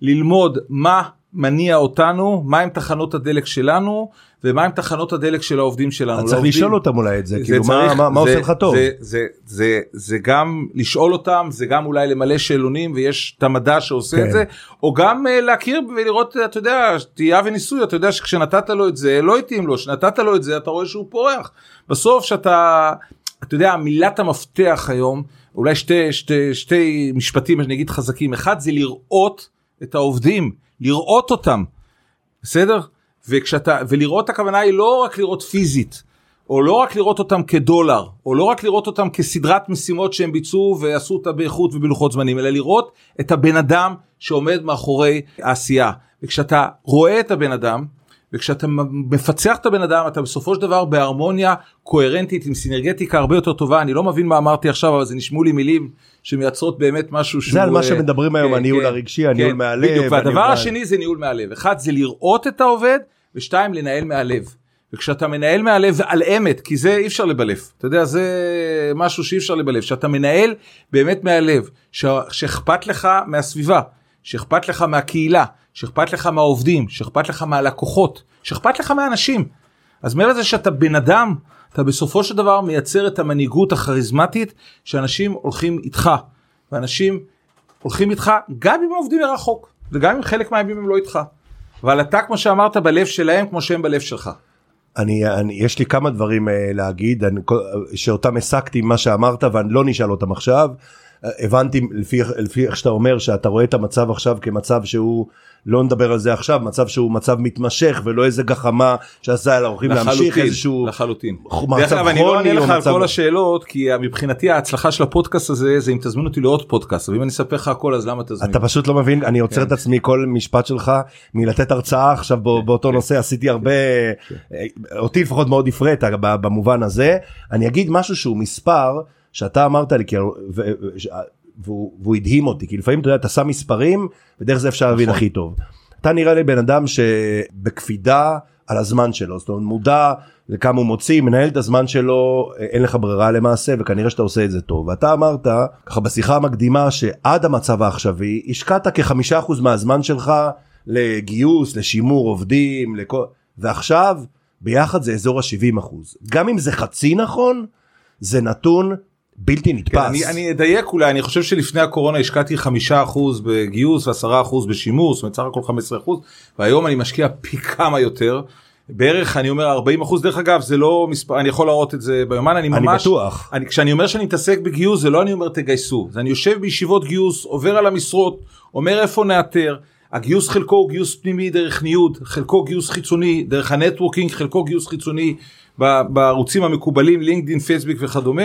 ללמוד מה מניע אותנו מהם תחנות הדלק שלנו ומהם תחנות הדלק של העובדים שלנו. אז צריך לשאול אותם אולי את זה, כאילו מה, מה, מה עושה לך טוב. זה, זה, זה, זה גם לשאול אותם, זה גם אולי למלא שאלונים ויש את המדע שעושה כן. את זה, או גם uh, להכיר ולראות, אתה יודע, טעייה וניסוי, אתה יודע שכשנתת לו את זה לא התאים לו, כשנתת לו את זה אתה רואה שהוא פורח. בסוף שאתה, אתה יודע, מילת המפתח היום, אולי שתי, שתי, שתי משפטים אני אגיד חזקים, אחד זה לראות את העובדים, לראות אותם, בסדר? וכשאתה ולראות הכוונה היא לא רק לראות פיזית או לא רק לראות אותם כדולר או לא רק לראות אותם כסדרת משימות שהם ביצעו ועשו אותה באיכות ובלוחות זמנים אלא לראות את הבן אדם שעומד מאחורי העשייה. וכשאתה רואה את הבן אדם וכשאתה מפצח את הבן אדם אתה בסופו של דבר בהרמוניה קוהרנטית עם סינרגטיקה הרבה יותר טובה אני לא מבין מה אמרתי עכשיו אבל זה נשמעו לי מילים שמייצרות באמת משהו שהוא זה על מה שמדברים היום כן, הניהול כן, הרגשי הניהול כן, מהלב. בדיוק, והדבר השני זה ניהול מהלב אחד זה לראות את העובד ושתיים לנהל מהלב. וכשאתה מנהל מהלב על אמת כי זה אי אפשר לבלף אתה יודע זה משהו שאי אפשר לבלף שאתה מנהל באמת מהלב שאכפת לך מהסביבה שאכפת לך מהקהילה שאכפת לך מהעובדים שאכפת לך מהלקוחות שאכפת לך מהאנשים אז מעבר לזה שאתה בן אדם אתה בסופו של דבר מייצר את המנהיגות הכריזמטית שאנשים הולכים איתך ואנשים הולכים איתך גם אם הם עובדים מרחוק וגם אם חלק מהימים הם לא איתך. אבל אתה כמו שאמרת בלב שלהם כמו שהם בלב שלך. אני, אני יש לי כמה דברים אה, להגיד אני, שאותם הסקתי ממה שאמרת ואני לא נשאל אותם עכשיו. אה, הבנתי לפי לפי איך שאתה אומר שאתה רואה את המצב עכשיו כמצב שהוא לא נדבר על זה עכשיו מצב שהוא מצב מתמשך ולא איזה גחמה שעשה על האורחים להמשיך לחלוטין, איזשהו לחלוטין. מצב דרך אגב אני לא אענה לך על כל השאלות כי מבחינתי ההצלחה של הפודקאסט הזה זה אם תזמין אותי לעוד פודקאסט ואם אני אספר לך הכל אז למה תזמין. אתה פשוט לא מבין אני עוצר כן. את עצמי כל משפט שלך מלתת הרצאה עכשיו בא- באותו נושא עשיתי הרבה אה, אותי לפחות מאוד הפרעת ב- במובן הזה אני אגיד משהו שהוא מספר שאתה אמרת לי כי- והוא והוא הדהים אותי כי לפעמים אתה יודע אתה שם מספרים ודרך זה אפשר להבין נכון. הכי טוב. אתה נראה לי בן אדם שבקפידה על הזמן שלו זאת אומרת מודע לכמה הוא מוציא מנהל את הזמן שלו אה, אין לך ברירה למעשה וכנראה שאתה עושה את זה טוב ואתה אמרת ככה בשיחה המקדימה שעד המצב העכשווי השקעת כחמישה אחוז מהזמן שלך לגיוס לשימור עובדים לכל ועכשיו ביחד זה אזור ה-70 אחוז גם אם זה חצי נכון זה נתון בלתי כן, נתפס. אני, אני אדייק אולי אני חושב שלפני הקורונה השקעתי חמישה אחוז בגיוס ועשרה אחוז בשימור זאת אומרת סך הכל 15 אחוז והיום אני משקיע פי כמה יותר. בערך אני אומר 40 אחוז דרך אגב זה לא מספר אני יכול להראות את זה ביומן אני אני ממש בטוח. אני כשאני אומר שאני מתעסק בגיוס זה לא אני אומר תגייסו זה אני יושב בישיבות גיוס עובר על המשרות אומר איפה נאתר הגיוס חלקו הוא גיוס פנימי דרך ניוד חלקו גיוס חיצוני דרך ה networking חלקו גיוס חיצוני בערוצים המקובלים לינקדין פייסבוק וכדומה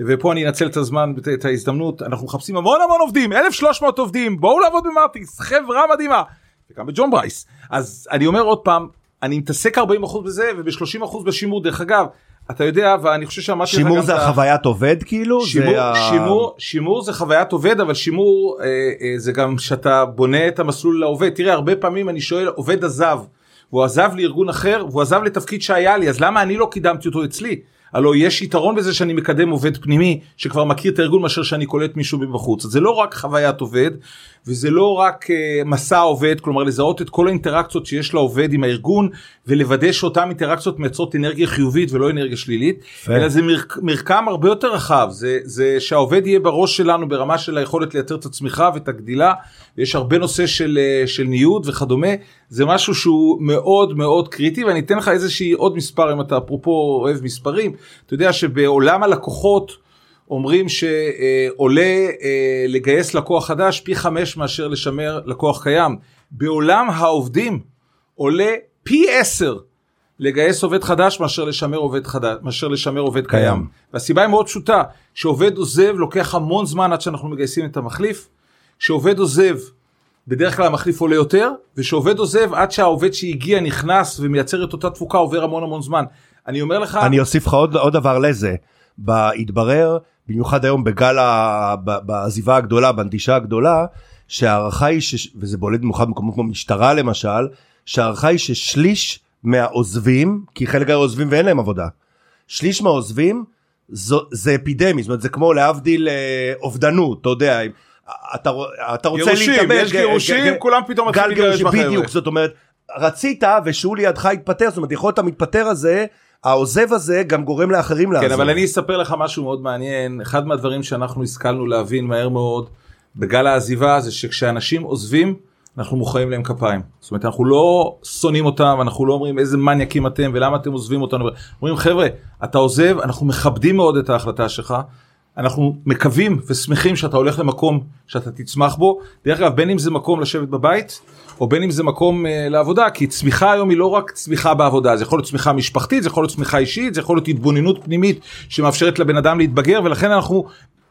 ופה אני אנצל את הזמן את ההזדמנות. אנחנו מחפשים המון המון עובדים 1300 עובדים. בואו לעבוד במטריקס חברה מדהימה. וגם בג'ון ברייס. אז אני אומר עוד פעם אני מתעסק 40% בזה וב-30% בשימור. דרך אגב אתה יודע ואני חושב שאמרתי לך שימור זה ה- החוויית עובד כאילו? שימור, זה ה- שימור, שימור זה חוויית עובד אבל שימור אה, אה, זה גם שאתה בונה את המסלול לעובד. תראה הרבה פעמים אני שואל עובד עזב והוא עזב לארגון אחר והוא עזב לתפקיד שהיה לי אז למה אני לא קידמתי אותו אצלי. הלוא יש יתרון בזה שאני מקדם עובד פנימי שכבר מכיר את הארגון מאשר שאני קולט מישהו מבחוץ זה לא רק חוויית עובד וזה לא רק uh, מסע עובד כלומר לזהות את כל האינטראקציות שיש לעובד עם הארגון ולוודא שאותן אינטראקציות מייצרות אנרגיה חיובית ולא אנרגיה שלילית יפה. אלא זה מרק, מרקם הרבה יותר רחב. זה זה שהעובד יהיה בראש שלנו ברמה של היכולת לייצר את הצמיחה ואת הגדילה ויש הרבה נושא של אה, של ניוד וכדומה. זה משהו שהוא מאוד מאוד קריטי ואני אתן לך איזושהי עוד מספר אם אתה אפרופו אוהב מספרים. אתה יודע שבעולם הלקוחות אומרים שעולה אה, לגייס לקוח חדש פי חמש מאשר לשמר לקוח קיים בעולם העובדים עולה פי עשר לגייס עובד חדש מאשר לשמר עובד חדש מאשר לשמר עובד קיים. קיים. קיים. והסיבה היא מאוד פשוטה שעובד עוזב לוקח המון זמן עד שאנחנו מגייסים את המחליף. שעובד עוזב בדרך כלל המחליף עולה יותר ושעובד עוזב עד שהעובד שהגיע נכנס ומייצר את אותה תפוקה עובר המון המון זמן. אני אומר לך אני אוסיף לך עוד, עוד דבר לזה. בהתברר, במיוחד היום בגל, בעזיבה הגדולה, בנטישה הגדולה, שההערכה היא, ש... וזה בולט במיוחד במקומות כמו משטרה למשל, שההערכה היא ששליש מהעוזבים, כי חלק הרי עוזבים ואין להם עבודה, שליש מהעוזבים זו, זה אפידמי, זאת אומרת זה כמו להבדיל אה, אובדנות, אתה יודע, אתה, אתה רוצה גירושים, להתאבד, יש גירושים, כולם פתאום מתחילים לגרש בחבר'ה. בדיוק, זאת אומרת, רצית ושהוא לידך התפטר, זאת אומרת יכול להיות המתפטר הזה, העוזב הזה גם גורם לאחרים לעזוב. כן אבל אני אספר לך משהו מאוד מעניין אחד מהדברים שאנחנו השכלנו להבין מהר מאוד בגל העזיבה זה שכשאנשים עוזבים אנחנו מוחאים להם כפיים זאת אומרת אנחנו לא שונאים אותם אנחנו לא אומרים איזה מניאקים אתם ולמה אתם עוזבים אותנו אומרים חבר'ה אתה עוזב אנחנו מכבדים מאוד את ההחלטה שלך. אנחנו מקווים ושמחים שאתה הולך למקום שאתה תצמח בו דרך אגב בין אם זה מקום לשבת בבית או בין אם זה מקום uh, לעבודה כי צמיחה היום היא לא רק צמיחה בעבודה זה יכול להיות צמיחה משפחתית זה יכול להיות צמיחה אישית זה יכול להיות התבוננות פנימית שמאפשרת לבן אדם להתבגר ולכן אנחנו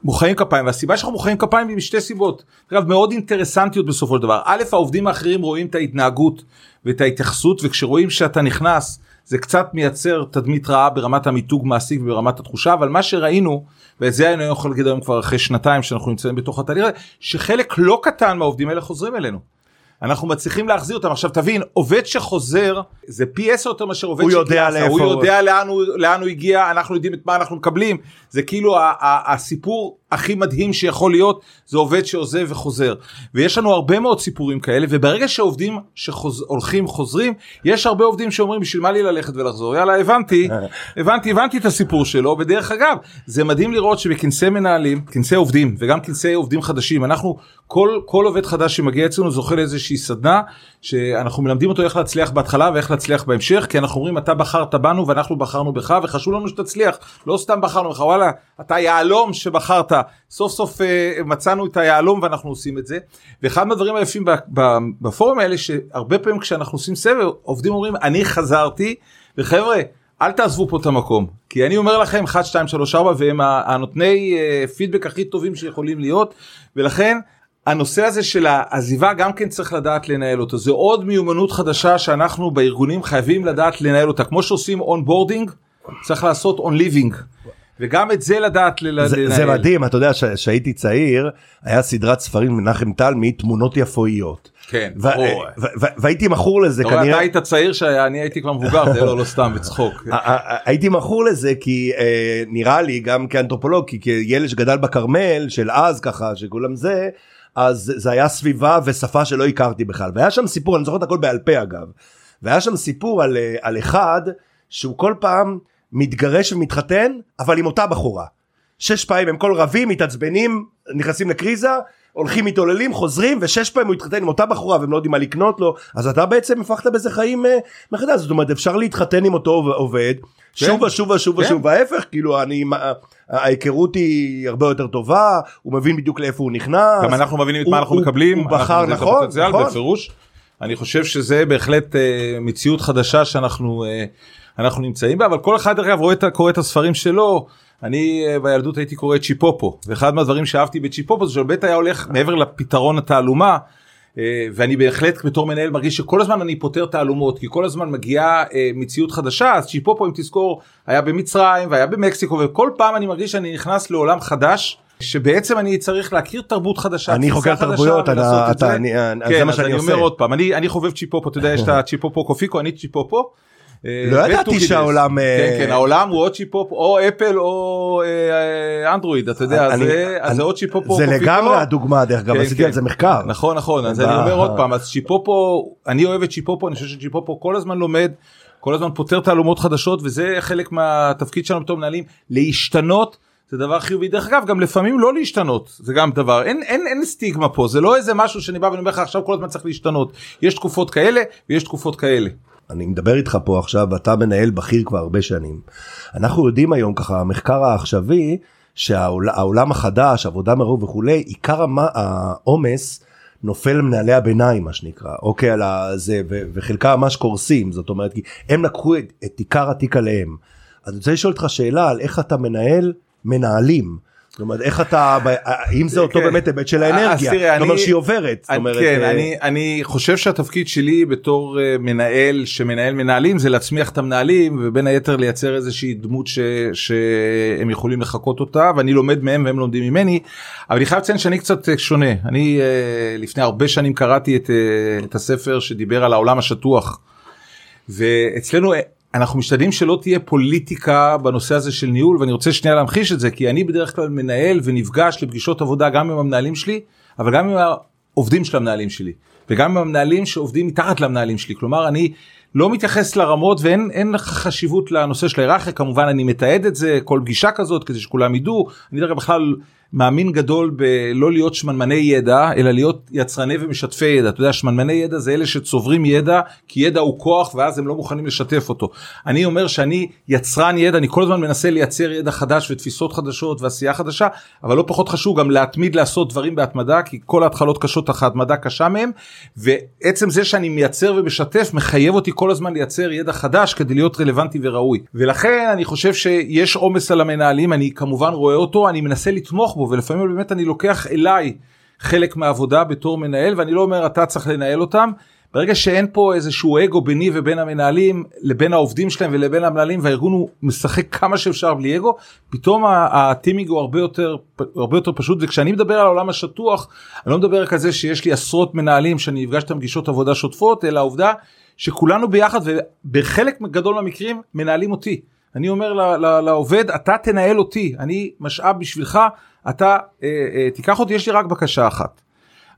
מוחאים כפיים. והסיבה שאנחנו מוחאים כפיים היא משתי סיבות. אגב מאוד אינטרסנטיות בסופו של דבר. א' העובדים האחרים רואים את ההתנהגות ואת ההתייחסות וכשרואים שאתה נכנס זה קצת מייצר תדמית רעה ברמת המיתוג מעסיק וברמת התחושה אבל מה שראינו ואת זה אני יכול להגיד היום כבר אחרי שנתיים שאנחנו נמצאים בתוך התהליך הזה שחלק לא קטן מהעובדים האלה חוזרים אלינו. אנחנו מצליחים להחזיר אותם. עכשיו תבין עובד שחוזר זה פי עשר יותר מאשר עובד הוא יודע. לאיפה הוא הוא- יודע לאן הוא, לאן הוא הגיע אנחנו יודעים את מה אנחנו מקבלים. זה כאילו ה- ה- הסיפור הכי מדהים שיכול להיות זה עובד שעוזב וחוזר. ויש לנו הרבה מאוד סיפורים כאלה וברגע שעובדים שהולכים חוזרים יש הרבה עובדים שאומרים בשביל מה לי ללכת ולחזור? יאללה הבנתי. הבנתי הבנתי את הסיפור שלו ודרך אגב זה מדהים לראות שבכנסי מנהלים כנסי עובדים וגם כנסי עובדים חדשים אנחנו כל כל עובד חדש שמגיע אצלנו זוכה לאיזושהי סדנה שאנחנו מלמדים אותו איך להצליח בהתחלה ואיך להצליח בהמשך כי אנחנו אומרים אתה בחרת בנו ואנחנו בחרנו בך וחשוב לנו שתצליח. לא סתם בחרנו בך וואלה אתה יהלום שבחרת סוף סוף אה, מצאנו את היהלום ואנחנו עושים את זה. ואחד מהדברים היפים בפורום האלה שהרבה פעמים כשאנחנו עושים סבב עובדים אומרים אני חזרתי וחבר'ה אל תעזבו פה את המקום כי אני אומר לכם 1 2 3 4 והם הנותני אה, פידבק הכי טובים שיכולים להיות ולכן הנושא הזה של העזיבה גם כן צריך לדעת לנהל אותו זה עוד מיומנות חדשה שאנחנו בארגונים חייבים לדעת לנהל אותה כמו שעושים onboarding צריך לעשות און ליבינג וגם את זה לדעת ל- זה, לנהל. זה מדהים, אתה יודע, כשהייתי צעיר, היה סדרת ספרים מנחם תלמי, תמונות יפואיות. כן, ברור. והייתי מכור לזה כנראה. אתה היית צעיר שאני הייתי כבר מבוגר זה לא לא סתם בצחוק. הייתי מכור לזה כי אה, נראה לי גם כאנתרופולוג כי כילד שגדל בכרמל של אז ככה שכולם זה אז זה היה סביבה ושפה שלא הכרתי בכלל והיה שם סיפור אני זוכר את הכל בעל פה אגב והיה שם סיפור על, אה, על אחד שהוא כל פעם מתגרש ומתחתן אבל עם אותה בחורה. שש פעמים הם כל רבים מתעצבנים נכנסים לקריזה הולכים מתעוללים חוזרים ושש פעמים הוא התחתן עם אותה בחורה והם לא יודעים מה לקנות לו אז אתה בעצם הפכת בזה חיים אה, מחדש זאת אומרת אפשר להתחתן עם אותו עובד שוב ושוב ושוב כן. ושוב וההפך כאילו אני ההיכרות היא הרבה יותר טובה הוא מבין בדיוק לאיפה הוא נכנס גם אנחנו מבינים את הוא- מה אנחנו הוא- מקבלים. הוא בחר נכון נכון בפירוש. אני חושב שזה בהחלט אה, מציאות חדשה שאנחנו אה, אנחנו נמצאים בה אבל כל אחד דרך אגב רואה את הספרים שלו. אני אה, בילדות הייתי קורא צ'יפופו ואחד מהדברים שאהבתי בצ'יפופו זה שבאמת היה הולך מעבר לפתרון התעלומה. אה, ואני בהחלט בתור מנהל מרגיש שכל הזמן אני פותר תעלומות כי כל הזמן מגיעה אה, מציאות חדשה אז צ'יפופו אם תזכור היה במצרים והיה במקסיקו וכל פעם אני מרגיש שאני נכנס לעולם חדש. שבעצם אני צריך להכיר תרבות חדשה. אני חוקר תרבויות, אתה, אתה, אני, כן, זה מה שאני אני עושה. אומר עוד פעם, אני, אני חובב צ'יפופו, אתה יודע, יש את הצ'יפופו קופיקו, אני צ'יפופו. אה, לא ידעתי וטוקידס. שהעולם, אה, כן, כן, העולם הוא או צ'יפופו, או אפל או אה, אנדרואיד, אתה יודע, זה- אז אני- זה או צ'יפופו, זה קופיקו. לגמרי הדוגמה דרך אגב, כן, עשיתי כן. על זה מחקר. נכון נכון אז אני אומר עוד פעם אז צ'יפופו אני אוהב את צ'יפופו אני חושב שצ'יפופו כל הזמן לומד כל הזמן פותר תעלומות חדשות וזה חלק מהתפקיד שלנו בתור מנהלים להשתנות זה דבר חיובי דרך אגב גם לפעמים לא להשתנות זה גם דבר אין אין אין סטיגמה פה זה לא איזה משהו שאני בא ואני אומר לך עכשיו כל הזמן צריך להשתנות יש תקופות כאלה ויש תקופות כאלה. אני מדבר איתך פה עכשיו אתה מנהל בכיר כבר הרבה שנים. אנחנו יודעים היום ככה המחקר העכשווי שהעולם החדש עבודה מרוב וכולי עיקר העומס נופל על מנהלי הביניים מה שנקרא אוקיי על הזה ו- וחלקם ממש קורסים זאת אומרת כי הם לקחו את, את עיקר התיק עליהם. אז אני רוצה לשאול אותך שאלה על איך אתה מנהל מנהלים. זאת אומרת איך אתה האם זה אותו כן. באמת היבט של האנרגיה. תראה, זאת אומרת שהיא עוברת. כן, אה, אני, חושב שהתפקיד שלי בתור אה, מנהל שמנהל מנהלים זה להצמיח את המנהלים ובין היתר לייצר איזושהי דמות שהם יכולים לחקות אותה ואני לומד מהם והם לומדים ממני. אבל אני חייב לציין שאני קצת אה, שונה. אני אה, לפני הרבה שנים קראתי את, אה, הספר שדיבר על העולם השטוח. ואצלנו אה, אנחנו משתדלים שלא תהיה פוליטיקה בנושא הזה של ניהול ואני רוצה שנייה להמחיש את זה כי אני בדרך כלל מנהל ונפגש לפגישות עבודה גם עם המנהלים שלי אבל גם עם העובדים של המנהלים שלי וגם עם המנהלים שעובדים מתחת למנהלים שלי. כלומר אני לא מתייחס לרמות ואין אין חשיבות לנושא של ההיררכיה. כמובן אני מתעד את זה כל פגישה כזאת כדי שכולם ידעו. אני דרך אגב בכלל מאמין גדול בלא להיות שמנמני ידע אלא להיות יצרני ומשתפי ידע. אתה יודע שמנמני ידע זה אלה שצוברים ידע כי ידע הוא כוח ואז הם לא מוכנים לשתף אותו. אני אומר שאני יצרן ידע אני כל הזמן מנסה לייצר ידע חדש ותפיסות חדשות ועשייה חדשה אבל לא פחות חשוב גם להתמיד לעשות דברים בהתמדה כי כל ההתחלות קשות אך ההתמדה קשה מהם. ועצם זה שאני מייצר ומשתף מחייב אותי כל הזמן לייצר ידע חדש כדי להיות רלוונטי וראוי. ולכן אני חושב שיש עומס על המנהלים אני כמובן רואה אותו אני מנסה לתמוך בו ולפעמים באמת אני לוקח אליי חלק מהעבודה בתור מנהל ואני לא אומר אתה צריך לנהל אותם. ברגע שאין פה איזשהו אגו ביני ובין המנהלים לבין העובדים שלהם ולבין המנהלים והארגון הוא משחק כמה שאפשר בלי אגו פתאום הטימינג הוא הרבה יותר הרבה יותר פשוט וכשאני מדבר על העולם השטוח אני לא מדבר רק על זה שיש לי עשרות מנהלים שאני נפגש איתם פגישות עבודה שוטפות אלא העובדה שכולנו ביחד ובחלק גדול מהמקרים מנהלים אותי. אני אומר לעובד אתה תנהל אותי אני משאב בשבילך אתה אה, אה, תיקח אותי יש לי רק בקשה אחת.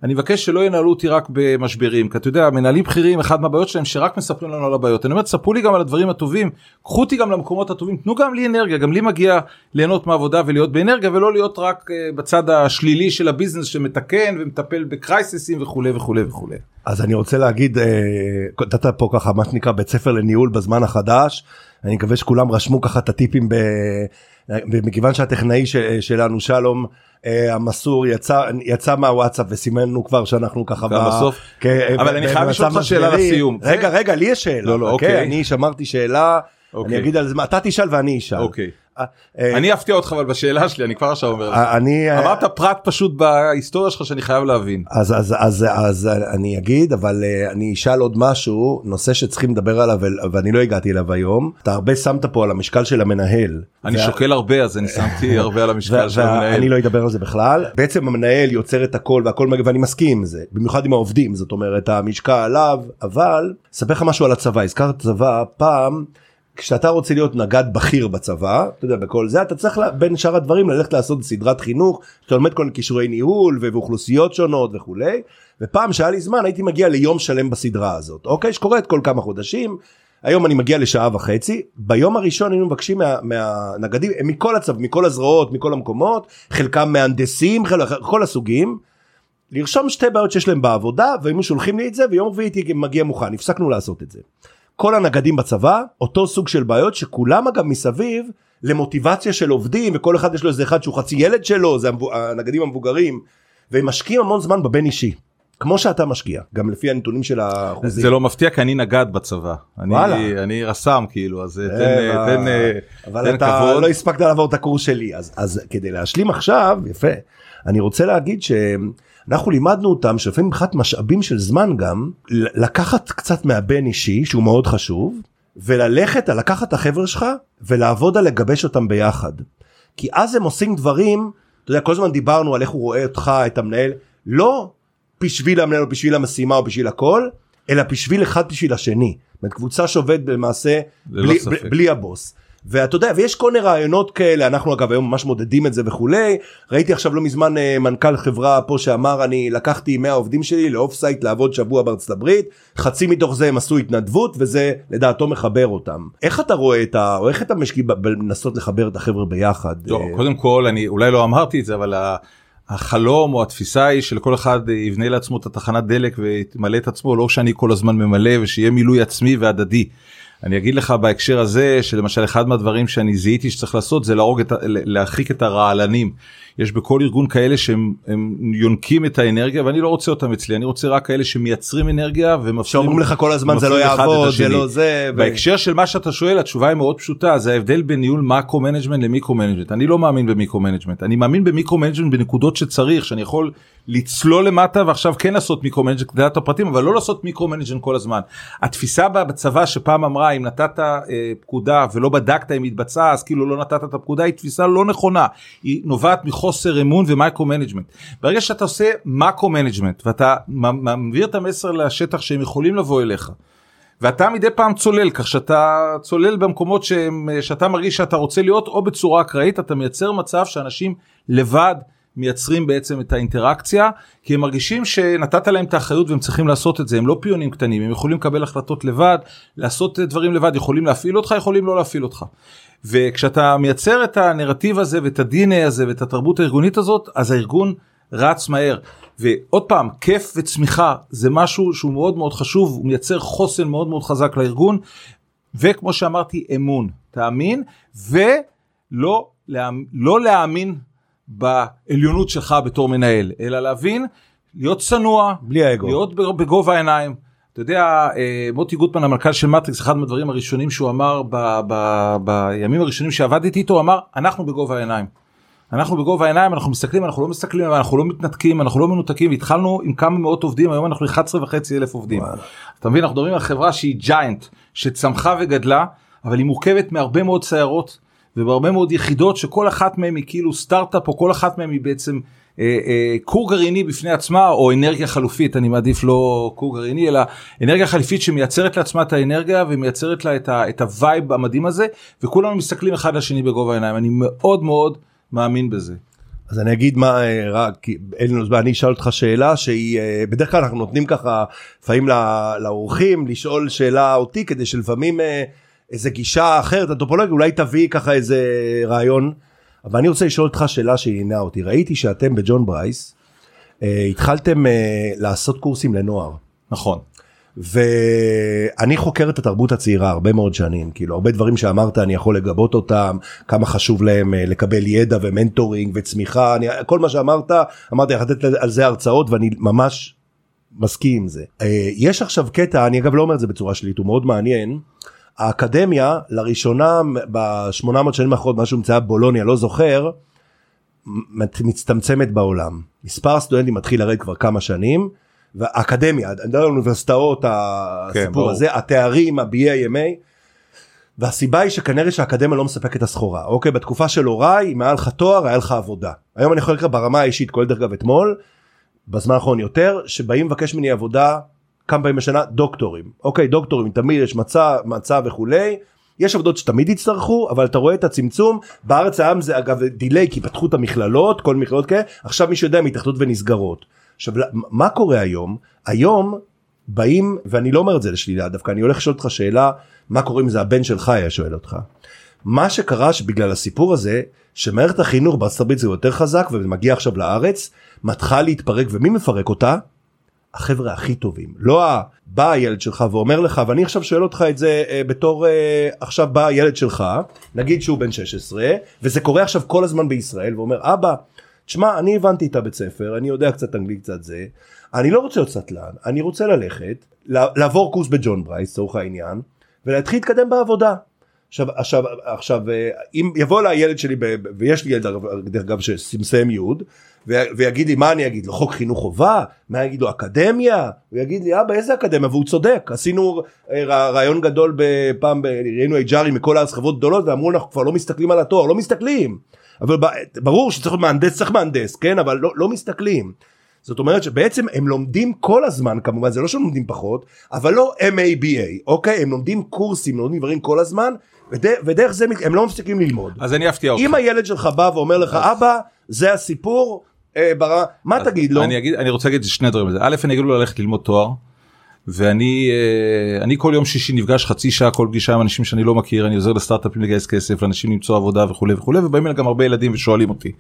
אני מבקש שלא ינהלו אותי רק במשברים כי אתה יודע מנהלים בכירים אחד מהבעיות שלהם שרק מספרים לנו על הבעיות אני אומר תספרו לי גם על הדברים הטובים קחו אותי גם למקומות הטובים תנו גם לי אנרגיה גם לי מגיע ליהנות מהעבודה ולהיות באנרגיה ולא להיות רק אה, בצד השלילי של הביזנס שמתקן ומטפל בקרייסיסים וכולי וכולי וכולי. אז אני רוצה להגיד, נתת פה ככה מה שנקרא בית ספר לניהול בזמן החדש, אני מקווה שכולם רשמו ככה את הטיפים, ב... מכיוון שהטכנאי ש... שלנו שלום אה, המסור יצא יצא מהוואטסאפ וסימן לנו כבר שאנחנו ככה בסוף? כ- אבל אני חייב לשאול אותך שאלה. לסיום. רגע רגע לי יש שאלה, לא, לא, אוקיי, אוקיי. אני שמרתי שאלה, אני אוקיי. אגיד על זה, אתה תשאל ואני אשאל. אה, אה, אני אפתיע אותך אבל בשאלה שלי אני כבר עכשיו אומר לך. אני אה, אמרת פרט פשוט בהיסטוריה שלך שאני חייב להבין. אז אז אז אז אני אגיד אבל אה, אני אשאל עוד משהו נושא שצריכים לדבר עליו ואני לא הגעתי אליו היום אתה הרבה שמת פה על המשקל של המנהל. אני שוקל הרבה אז אני שמתי הרבה על המשקל של המנהל. לא אדבר על זה בכלל בעצם המנהל יוצר את הכל והכל ואני מסכים עם זה במיוחד עם העובדים זאת אומרת המשקל עליו אבל אספר לך משהו על הצבא הזכרת צבא פעם. כשאתה רוצה להיות נגד בכיר בצבא אתה יודע בכל זה אתה צריך בין שאר הדברים ללכת לעשות סדרת חינוך שאתה לומד כל מיני כישורי ניהול ואוכלוסיות שונות וכולי. ופעם שהיה לי זמן הייתי מגיע ליום שלם בסדרה הזאת אוקיי? שקורית כל כמה חודשים. היום אני מגיע לשעה וחצי. ביום הראשון היינו מבקשים מה, מהנגדים מכל הצו מכל הזרועות מכל המקומות חלקם מהנדסים חלק, כל הסוגים לרשום שתי בעיות שיש להם בעבודה והיינו שולחים לי את זה ויום רביעי הייתי מגיע מוכן. הפסקנו לעשות את זה. כל הנגדים בצבא אותו סוג של בעיות שכולם אגב מסביב למוטיבציה של עובדים וכל אחד יש לו איזה אחד שהוא חצי ילד שלו זה הנגדים המבוגרים והם משקיעים המון זמן בבן אישי. כמו שאתה משקיע גם לפי הנתונים של האחוזים. זה לא מפתיע כי אני נגד בצבא. אני-. אני רס"ם כאילו אז תן אה, תן אה, אבל תן אתה כבוד. לא הספקת לעבור את הקורס שלי אז אז כדי להשלים עכשיו יפה אני רוצה להגיד אנחנו לימדנו אותם שלפעמים מבחינת משאבים של זמן גם לקחת קצת מהבן אישי שהוא מאוד חשוב וללכת לקחת את החבר'ה שלך ולעבוד על לגבש אותם ביחד. כי אז הם עושים דברים, אתה יודע כל הזמן דיברנו על איך הוא רואה אותך את המנהל, לא בשביל המנהל או בשביל המשימה או בשביל הכל, אלא בשביל אחד בשביל השני. קבוצה שעובד למעשה בלי, בלי, בלי הבוס. ואתה יודע ויש כל מיני רעיונות כאלה אנחנו אגב היום ממש מודדים את זה וכולי ראיתי עכשיו לא מזמן אה, מנכ"ל חברה פה שאמר אני לקחתי 100 עובדים שלי ל off-site לעבוד שבוע בארצות הברית חצי מתוך זה הם עשו התנדבות וזה לדעתו מחבר אותם איך אתה רואה את ה... או איך אתה משקיע בלנסות לחבר את החבר'ה ביחד. טוב, אה? קודם כל אני אולי לא אמרתי את זה אבל. החלום או התפיסה היא שלכל אחד יבנה לעצמו את התחנת דלק וימלא את עצמו לא שאני כל הזמן ממלא ושיהיה מילוי עצמי והדדי. אני אגיד לך בהקשר הזה שלמשל אחד מהדברים שאני זיהיתי שצריך לעשות זה להרוג את להרחיק את הרעלנים. יש בכל ארגון כאלה שהם יונקים את האנרגיה ואני לא רוצה אותם אצלי אני רוצה רק כאלה שמייצרים אנרגיה שאומרים לך כל הזמן זה לא יעבוד זה לא זה בהקשר של מה שאתה שואל התשובה היא מאוד פשוטה זה ההבדל בין ניהול macro management ל micro management. אני לא מאמין ב micro management. אני מאמין ב micro management בנקודות שצריך שאני יכול לצלול למטה ועכשיו כן לעשות micro management כדי לדעת הפרטים אבל לא לעשות micro management כל הזמן. התפיסה בצבא שפעם אמרה אם נתת אה, פקודה ולא בדקת אם התבצעה אז כאילו לא נתת את הפקודה היא תפיסה לא נכונה. היא נובעת חוסר אמון ו micro management. ברגע שאתה עושה macro management ואתה מעביר את המסר לשטח שהם יכולים לבוא אליך. ואתה מדי פעם צולל כך שאתה צולל במקומות שהם, שאתה מרגיש שאתה רוצה להיות או בצורה אקראית אתה מייצר מצב שאנשים לבד מייצרים בעצם את האינטראקציה כי הם מרגישים שנתת להם את האחריות והם צריכים לעשות את זה הם לא פיונים קטנים הם יכולים לקבל החלטות לבד לעשות דברים לבד יכולים להפעיל אותך יכולים לא להפעיל אותך. וכשאתה מייצר את הנרטיב הזה ואת ה-DNA הזה ואת התרבות הארגונית הזאת אז הארגון רץ מהר. ועוד פעם כיף וצמיחה זה משהו שהוא מאוד מאוד חשוב הוא מייצר חוסן מאוד מאוד חזק לארגון וכמו שאמרתי אמון תאמין ולא לא להאמין בעליונות שלך בתור מנהל אלא להבין להיות צנוע בלי האגו להיות בגובה העיניים אתה יודע אה, מוטי גוטמן המנכ"ל של מטריקס אחד מהדברים הראשונים שהוא אמר ב, ב, בימים הראשונים שעבדתי איתו אמר אנחנו בגובה העיניים. אנחנו בגובה העיניים אנחנו מסתכלים אנחנו לא מסתכלים אנחנו לא מתנתקים אנחנו לא מנותקים התחלנו עם כמה מאות עובדים היום אנחנו 11 וחצי אלף עובדים. וואלה. אתה מבין אנחנו מדברים על חברה שהיא giant שצמחה וגדלה אבל היא מורכבת מהרבה מאוד סיירות ובהרבה מאוד יחידות שכל אחת מהן היא כאילו סטארט-אפ או כל אחת מהן היא בעצם אה, אה, כור גרעיני בפני עצמה או אנרגיה חלופית אני מעדיף לא כור גרעיני אלא אנרגיה חלופית שמייצרת לעצמה את האנרגיה ומייצרת לה את, ה, את ה vibe המדהים הזה וכולנו מסתכלים אחד לשני בגובה העיניים אני מאוד מאוד מאמין בזה. אז אני אגיד מה אה, רק אין לנו זמן אני אשאל אותך שאלה שהיא בדרך כלל אנחנו נותנים ככה לפעמים לאורחים לשאול שאלה אותי כדי שלפעמים איזה גישה אחרת אנתרופולוגיה אולי תביא ככה איזה רעיון. אבל אני רוצה לשאול אותך שאלה שעניינה אותי ראיתי שאתם בג'ון ברייס אה, התחלתם אה, לעשות קורסים לנוער. נכון. ואני חוקר את התרבות הצעירה הרבה מאוד שנים כאילו הרבה דברים שאמרת אני יכול לגבות אותם כמה חשוב להם אה, לקבל ידע ו mentoring וצמיחה אני כל מה שאמרת אמרתי לך לתת על זה הרצאות ואני ממש מסכים עם זה אה, יש עכשיו קטע אני אגב לא אומר את זה בצורה שלילית הוא מאוד מעניין. האקדמיה לראשונה ב-800 שנים האחרונות מה שהומצאה בולוניה לא זוכר מצטמצמת בעולם. מספר הסטודנטים מתחיל לרדת כבר כמה שנים והאקדמיה אני מדבר על אוניברסיטאות הסיפור כן, הזה התארים ה-BAMA והסיבה היא שכנראה שהאקדמיה לא מספקת את הסחורה. אוקיי בתקופה של הוריי אם היה לך תואר היה לך עבודה. היום אני יכול לקרוא ברמה האישית כולל דרך אגב אתמול בזמן האחרון יותר שבאים לבקש ממני עבודה כמה פעמים בשנה דוקטורים. אוקיי דוקטורים תמיד יש מצע מצע וכולי. יש עבודות שתמיד יצטרכו אבל אתה רואה את הצמצום. בארץ העם זה אגב דיליי כי פתחו את המכללות כל מכללות כאלה. עכשיו מי שיודע מתאחדות ונסגרות. עכשיו מה קורה היום? היום באים ואני לא אומר את זה לשלילה דווקא אני הולך לשאול אותך שאלה מה קורה אם זה? הבן שלך היה שואל אותך. מה שקרה שבגלל הסיפור הזה שמערכת החינוך בארצות הברית זה יותר חזק ומגיע עכשיו לארץ מתחילה להתפרק ומי מפרק אותה החבר'ה הכי טובים לא בא הילד שלך ואומר לך ואני עכשיו שואל אותך את זה אה, בתור אה, עכשיו בא הילד שלך נגיד שהוא בן 16 וזה קורה עכשיו כל הזמן בישראל ואומר אבא תשמע אני הבנתי את הבית ספר אני יודע קצת אנגלית קצת זה אני לא רוצה להיות סטלן אני רוצה ללכת לעבור קורס בג'ון ברייס לצורך העניין ולהתחיל להתקדם בעבודה. עכשיו עכשיו עכשיו אה, אם יבוא אליי ילד שלי ב- ויש לי ילד דרך אגב שמסיים י' ו- ויגיד לי מה אני אגיד לו חוק חינוך חובה? מה אני אגיד לו אקדמיה? הוא יגיד לי אבא איזה אקדמיה? והוא צודק. עשינו אה, רע- רעיון גדול בפעם ב- ראינו HR עם כל החברות גדולות ואמרו אנחנו כבר לא מסתכלים על התואר לא מסתכלים. אבל ברור שצריך מהנדס צריך מהנדס כן? אבל לא, לא מסתכלים. זאת אומרת שבעצם הם לומדים כל הזמן כמובן זה לא שהם לומדים פחות אבל לא MABA אוקיי? הם לומדים קורסים לומדים דברים כל הזמן ודרך, ודרך זה הם לא מפסיקים ללמוד. אז אני אפתיע אותך. אם הילד שלך בא ואומר לך אבא זה הסיפור אה, ברמה מה תגיד לו? אני אגיד אני רוצה להגיד שני דברים. א' אני אגיד לו ללכת ללמוד תואר. ואני אה, אני כל יום שישי נפגש חצי שעה כל פגישה עם אנשים שאני לא מכיר אני עוזר לסטארט-אפים לגייס כסף לאנשים למצוא עבודה וכולי וכולי ובאים אליי גם הרבה ילדים ושואלים אותי.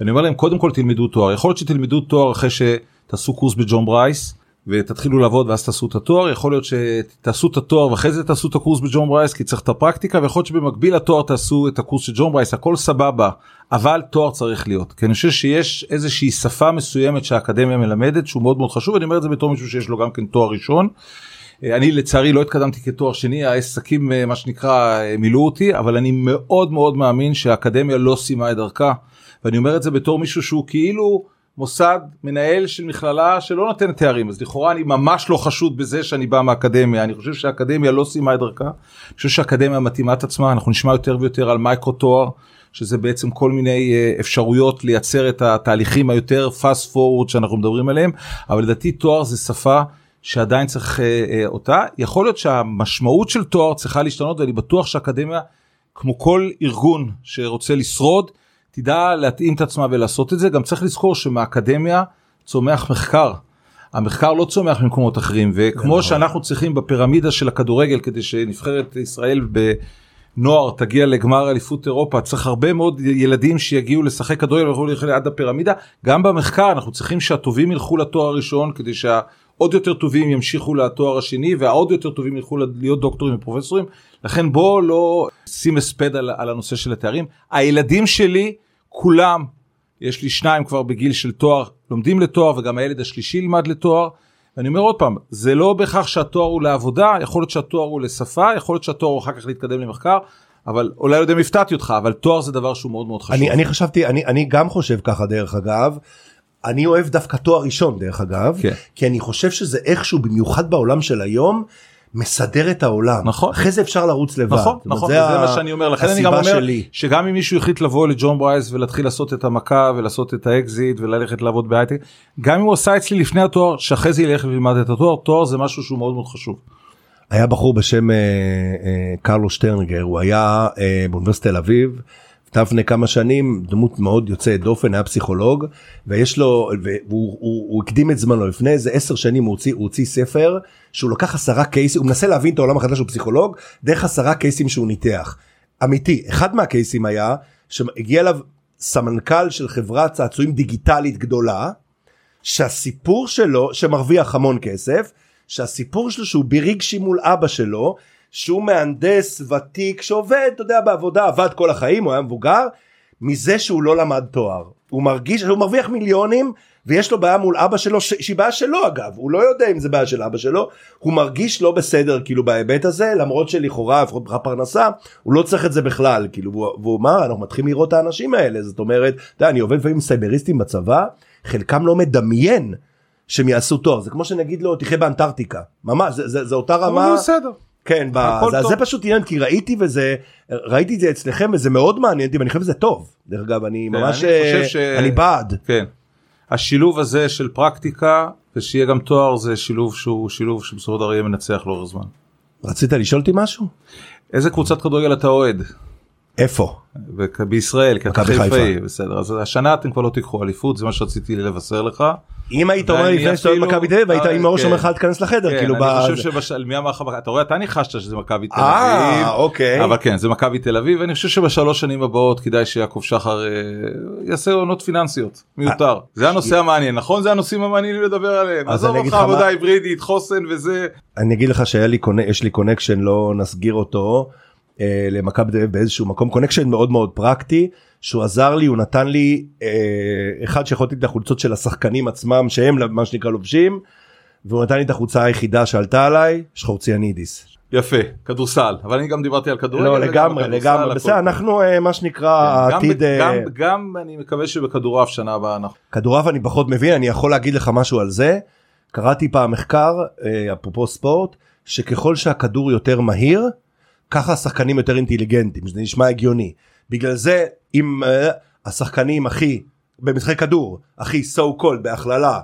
ואני אומר להם קודם כל תלמדו תואר יכול להיות שתלמדו תואר אחרי שתעשו קורס בג'ון ברייס ותתחילו לעבוד ואז תעשו את התואר. יכול להיות שתעשו את התואר ואחרי זה תעשו את הקורס בג'ון ברייס כי צריך את הפרקטיקה ויכול להיות שבמקביל לתואר תעשו את הקורס של ג'ון ברייס הכל סבבה אבל תואר צריך להיות. כי אני חושב שיש איזושהי שפה מסוימת שהאקדמיה מלמדת שהוא מאוד מאוד חשוב אני אומר את זה בתור מישהו שיש לו גם כן תואר ראשון. אה, אני לצערי לא התקדמתי כתואר שני העסקים אה, מה שנקרא אה, מילאו אותי אבל אני מאוד מאוד מאמין שהאקדמיה לא סיימה את דרכה. ואני אומר את זה בתור מישהו שהוא כאילו מוסד מנהל של מכללה שלא נותנת תארים. אז לכאורה אני ממש לא חשוד בזה שאני בא מהאקדמיה. אני חושב שהאקדמיה לא סיימה את דרכה. אני חושב שהאקדמיה מתאימה את עצמה. אנחנו נשמע יותר ויותר על מייקרו תואר שזה בעצם כל מיני אה, אפשרויות לייצר את התהליכים היותר fast forward שאנחנו מדברים עליהם. אבל לדעתי תואר זה שפה שעדיין צריך אה, אה, אותה. יכול להיות שהמשמעות של תואר צריכה להשתנות ואני בטוח שהאקדמיה כמו כל ארגון שרוצה לשרוד תדע להתאים את עצמה ולעשות את זה גם צריך לזכור שמהאקדמיה צומח מחקר. המחקר לא צומח ממקומות אחרים וכמו נכון. שאנחנו צריכים בפירמידה של הכדורגל כדי שנבחרת ישראל בנוער תגיע לגמר אליפות אירופה צריך הרבה מאוד ילדים שיגיעו לשחק כדורגל ויוכלו ללכת עד הפירמידה גם במחקר אנחנו צריכים שהטובים ילכו לתואר הראשון כדי שהעוד יותר טובים ימשיכו לתואר השני והעוד יותר טובים ילכו להיות דוקטורים ופרופסורים לכן בוא לא שים הספד על, על הנושא של התארים הילדים שלי כולם יש לי שניים כבר בגיל של תואר לומדים לתואר וגם הילד השלישי ילמד לתואר. ואני אומר עוד פעם זה לא בהכרח שהתואר הוא לעבודה יכול להיות שהתואר הוא לשפה יכול להיות שהתואר הוא אחר כך להתקדם למחקר אבל אולי לא יודע אם הפתעתי אותך אבל תואר זה דבר שהוא מאוד מאוד חשוב. אני, אני חשבתי אני, אני גם חושב ככה דרך אגב. אני אוהב דווקא תואר ראשון דרך אגב כן. כי אני חושב שזה איכשהו במיוחד בעולם של היום מסדר את העולם נכון. אחרי זה אפשר לרוץ לבד. נכון נכון זה זה מה שאני אומר לכן אני גם אומר שלי. שגם אם מישהו החליט לבוא לג'ון ברייס ולהתחיל לעשות את המכה ולעשות את האקזיט וללכת לעבוד בהייטק גם אם הוא עשה אצלי לפני התואר שאחרי זה ילך וילמד את התואר תואר זה משהו שהוא מאוד מאוד חשוב. היה בחור בשם אה, אה, קרלו שטרנגר הוא היה אה, באוניברסיטת תל אביב. כתב לפני כמה שנים דמות מאוד יוצאת דופן היה פסיכולוג ויש לו והוא הוא, הוא הקדים את זמנו לפני איזה עשר שנים הוא הוציא, הוא הוציא ספר שהוא לקח עשרה קייסים הוא מנסה להבין את העולם החדש של פסיכולוג דרך עשרה קייסים שהוא ניתח. אמיתי אחד מהקייסים היה שהגיע אליו סמנכ"ל של חברת צעצועים דיגיטלית גדולה שהסיפור שלו שמרוויח המון כסף שהסיפור שלו שהוא ברגשי מול אבא שלו שהוא מהנדס ותיק שעובד אתה יודע בעבודה עבד כל החיים הוא היה מבוגר מזה שהוא לא למד תואר. הוא מרגיש שהוא מרוויח מיליונים ויש לו בעיה מול אבא שלו שהיא בעיה שלו אגב. הוא לא יודע אם זה בעיה של אבא שלו. הוא מרגיש לא בסדר כאילו בהיבט הזה למרות שלכאורה לפחות מבחינת פרנסה הוא לא צריך את זה בכלל. כאילו והוא אמר אנחנו מתחילים לראות את האנשים האלה. זאת אומרת אתה יודע, אני עובד לפעמים עם סייבריסטים בצבא חלקם לא מדמיין שהם יעשו תואר. זה כמו שנגיד לו תחיה באנטארקטיקה. ממש זה, זה, זה אותה רמה. אבל בסדר. כן, הכל זה. זה פשוט עניין כי ראיתי וזה ראיתי את זה אצלכם וזה מאוד מעניין אותי ואני חושב שזה טוב דרך אגב אני ממש אני אה, ש- אני בעד כן. השילוב הזה של פרקטיקה ושיהיה גם תואר זה שילוב שהוא שילוב שבסופו של דבר יהיה מנצח לאורך זמן. רצית לשאול אותי משהו איזה קבוצת כדורגל אתה אוהד? איפה בישראל כי אתה מכבי חיפאי חיפה. בסדר אז השנה אתם כבר לא תיקחו אליפות זה מה שרציתי לבשר לך. אם היית אומר לפני שאתה אוהד מכבי תל אביב היית אה, עם מראש כן. אומר לך אל תיכנס לחדר כן, כאילו אני חושב שבשל מי אמר לך אתה רואה אתה ניחשת שזה מכבי תל אה אביב. אוקיי אבל כן זה מכבי תל אביב ואני חושב שבשלוש שנים הבאות כדאי שיעקב שחר אה, יעשה עונות פיננסיות מיותר זה הנושא המעניין נכון זה הנושאים המעניינים לדבר עליהם עזוב אותך עבודה היברידית חוסן וזה אני אגיד לך שהיה לי קונ... יש לי קונקשן לא נסגיר אותו אה, למכבי תל אביב באיזשהו מקום קונקשן מאוד מאוד פרקטי שהוא עזר לי הוא נתן לי אה, אחד שיכולתי את החולצות של השחקנים עצמם שהם מה שנקרא לובשים והוא נתן לי את החולצה היחידה שעלתה עליי שחורציאנידיס. יפה כדורסל אבל אני גם דיברתי על כדורגל. לא לגמרי לגמרי בסדר. אנחנו אה, מה שנקרא כן, גם העתיד ב- אה, גם- גם אני מקווה שבכדורעף שנה הבאה אנחנו. כדורעף אני פחות מבין אני יכול להגיד לך משהו על זה קראתי פעם מחקר אה, אפרופו ספורט שככל שהכדור יותר מהיר ככה השחקנים יותר אינטליגנטים זה נשמע הגיוני. בגלל זה אם אה, השחקנים הכי במשחקי כדור הכי so called בהכללה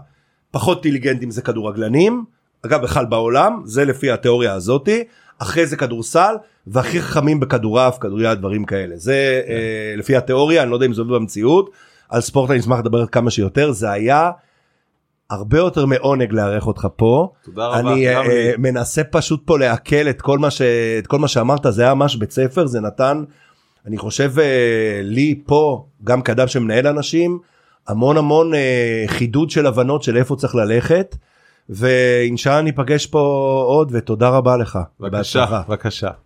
פחות אינטליגנטים זה כדורגלנים אגב בכלל בעולם זה לפי התיאוריה הזאתי אחרי זה כדורסל והכי חכמים בכדורעף כדוריד דברים כאלה. זה אה, לפי התיאוריה אני לא יודע אם זה עובד במציאות על ספורט אני אשמח לדבר כמה שיותר זה היה הרבה יותר מעונג לארח אותך פה תודה רבה. אני. אה, מנסה פשוט פה לעכל את כל מה ש... את כל מה שאמרת זה היה ממש בית ספר זה נתן אני חושב אה, לי פה גם כאדם שמנהל אנשים המון המון אה, חידוד של הבנות של איפה צריך ללכת ואינשאללה ניפגש פה עוד ותודה רבה לך. בבקשה. בבקשה.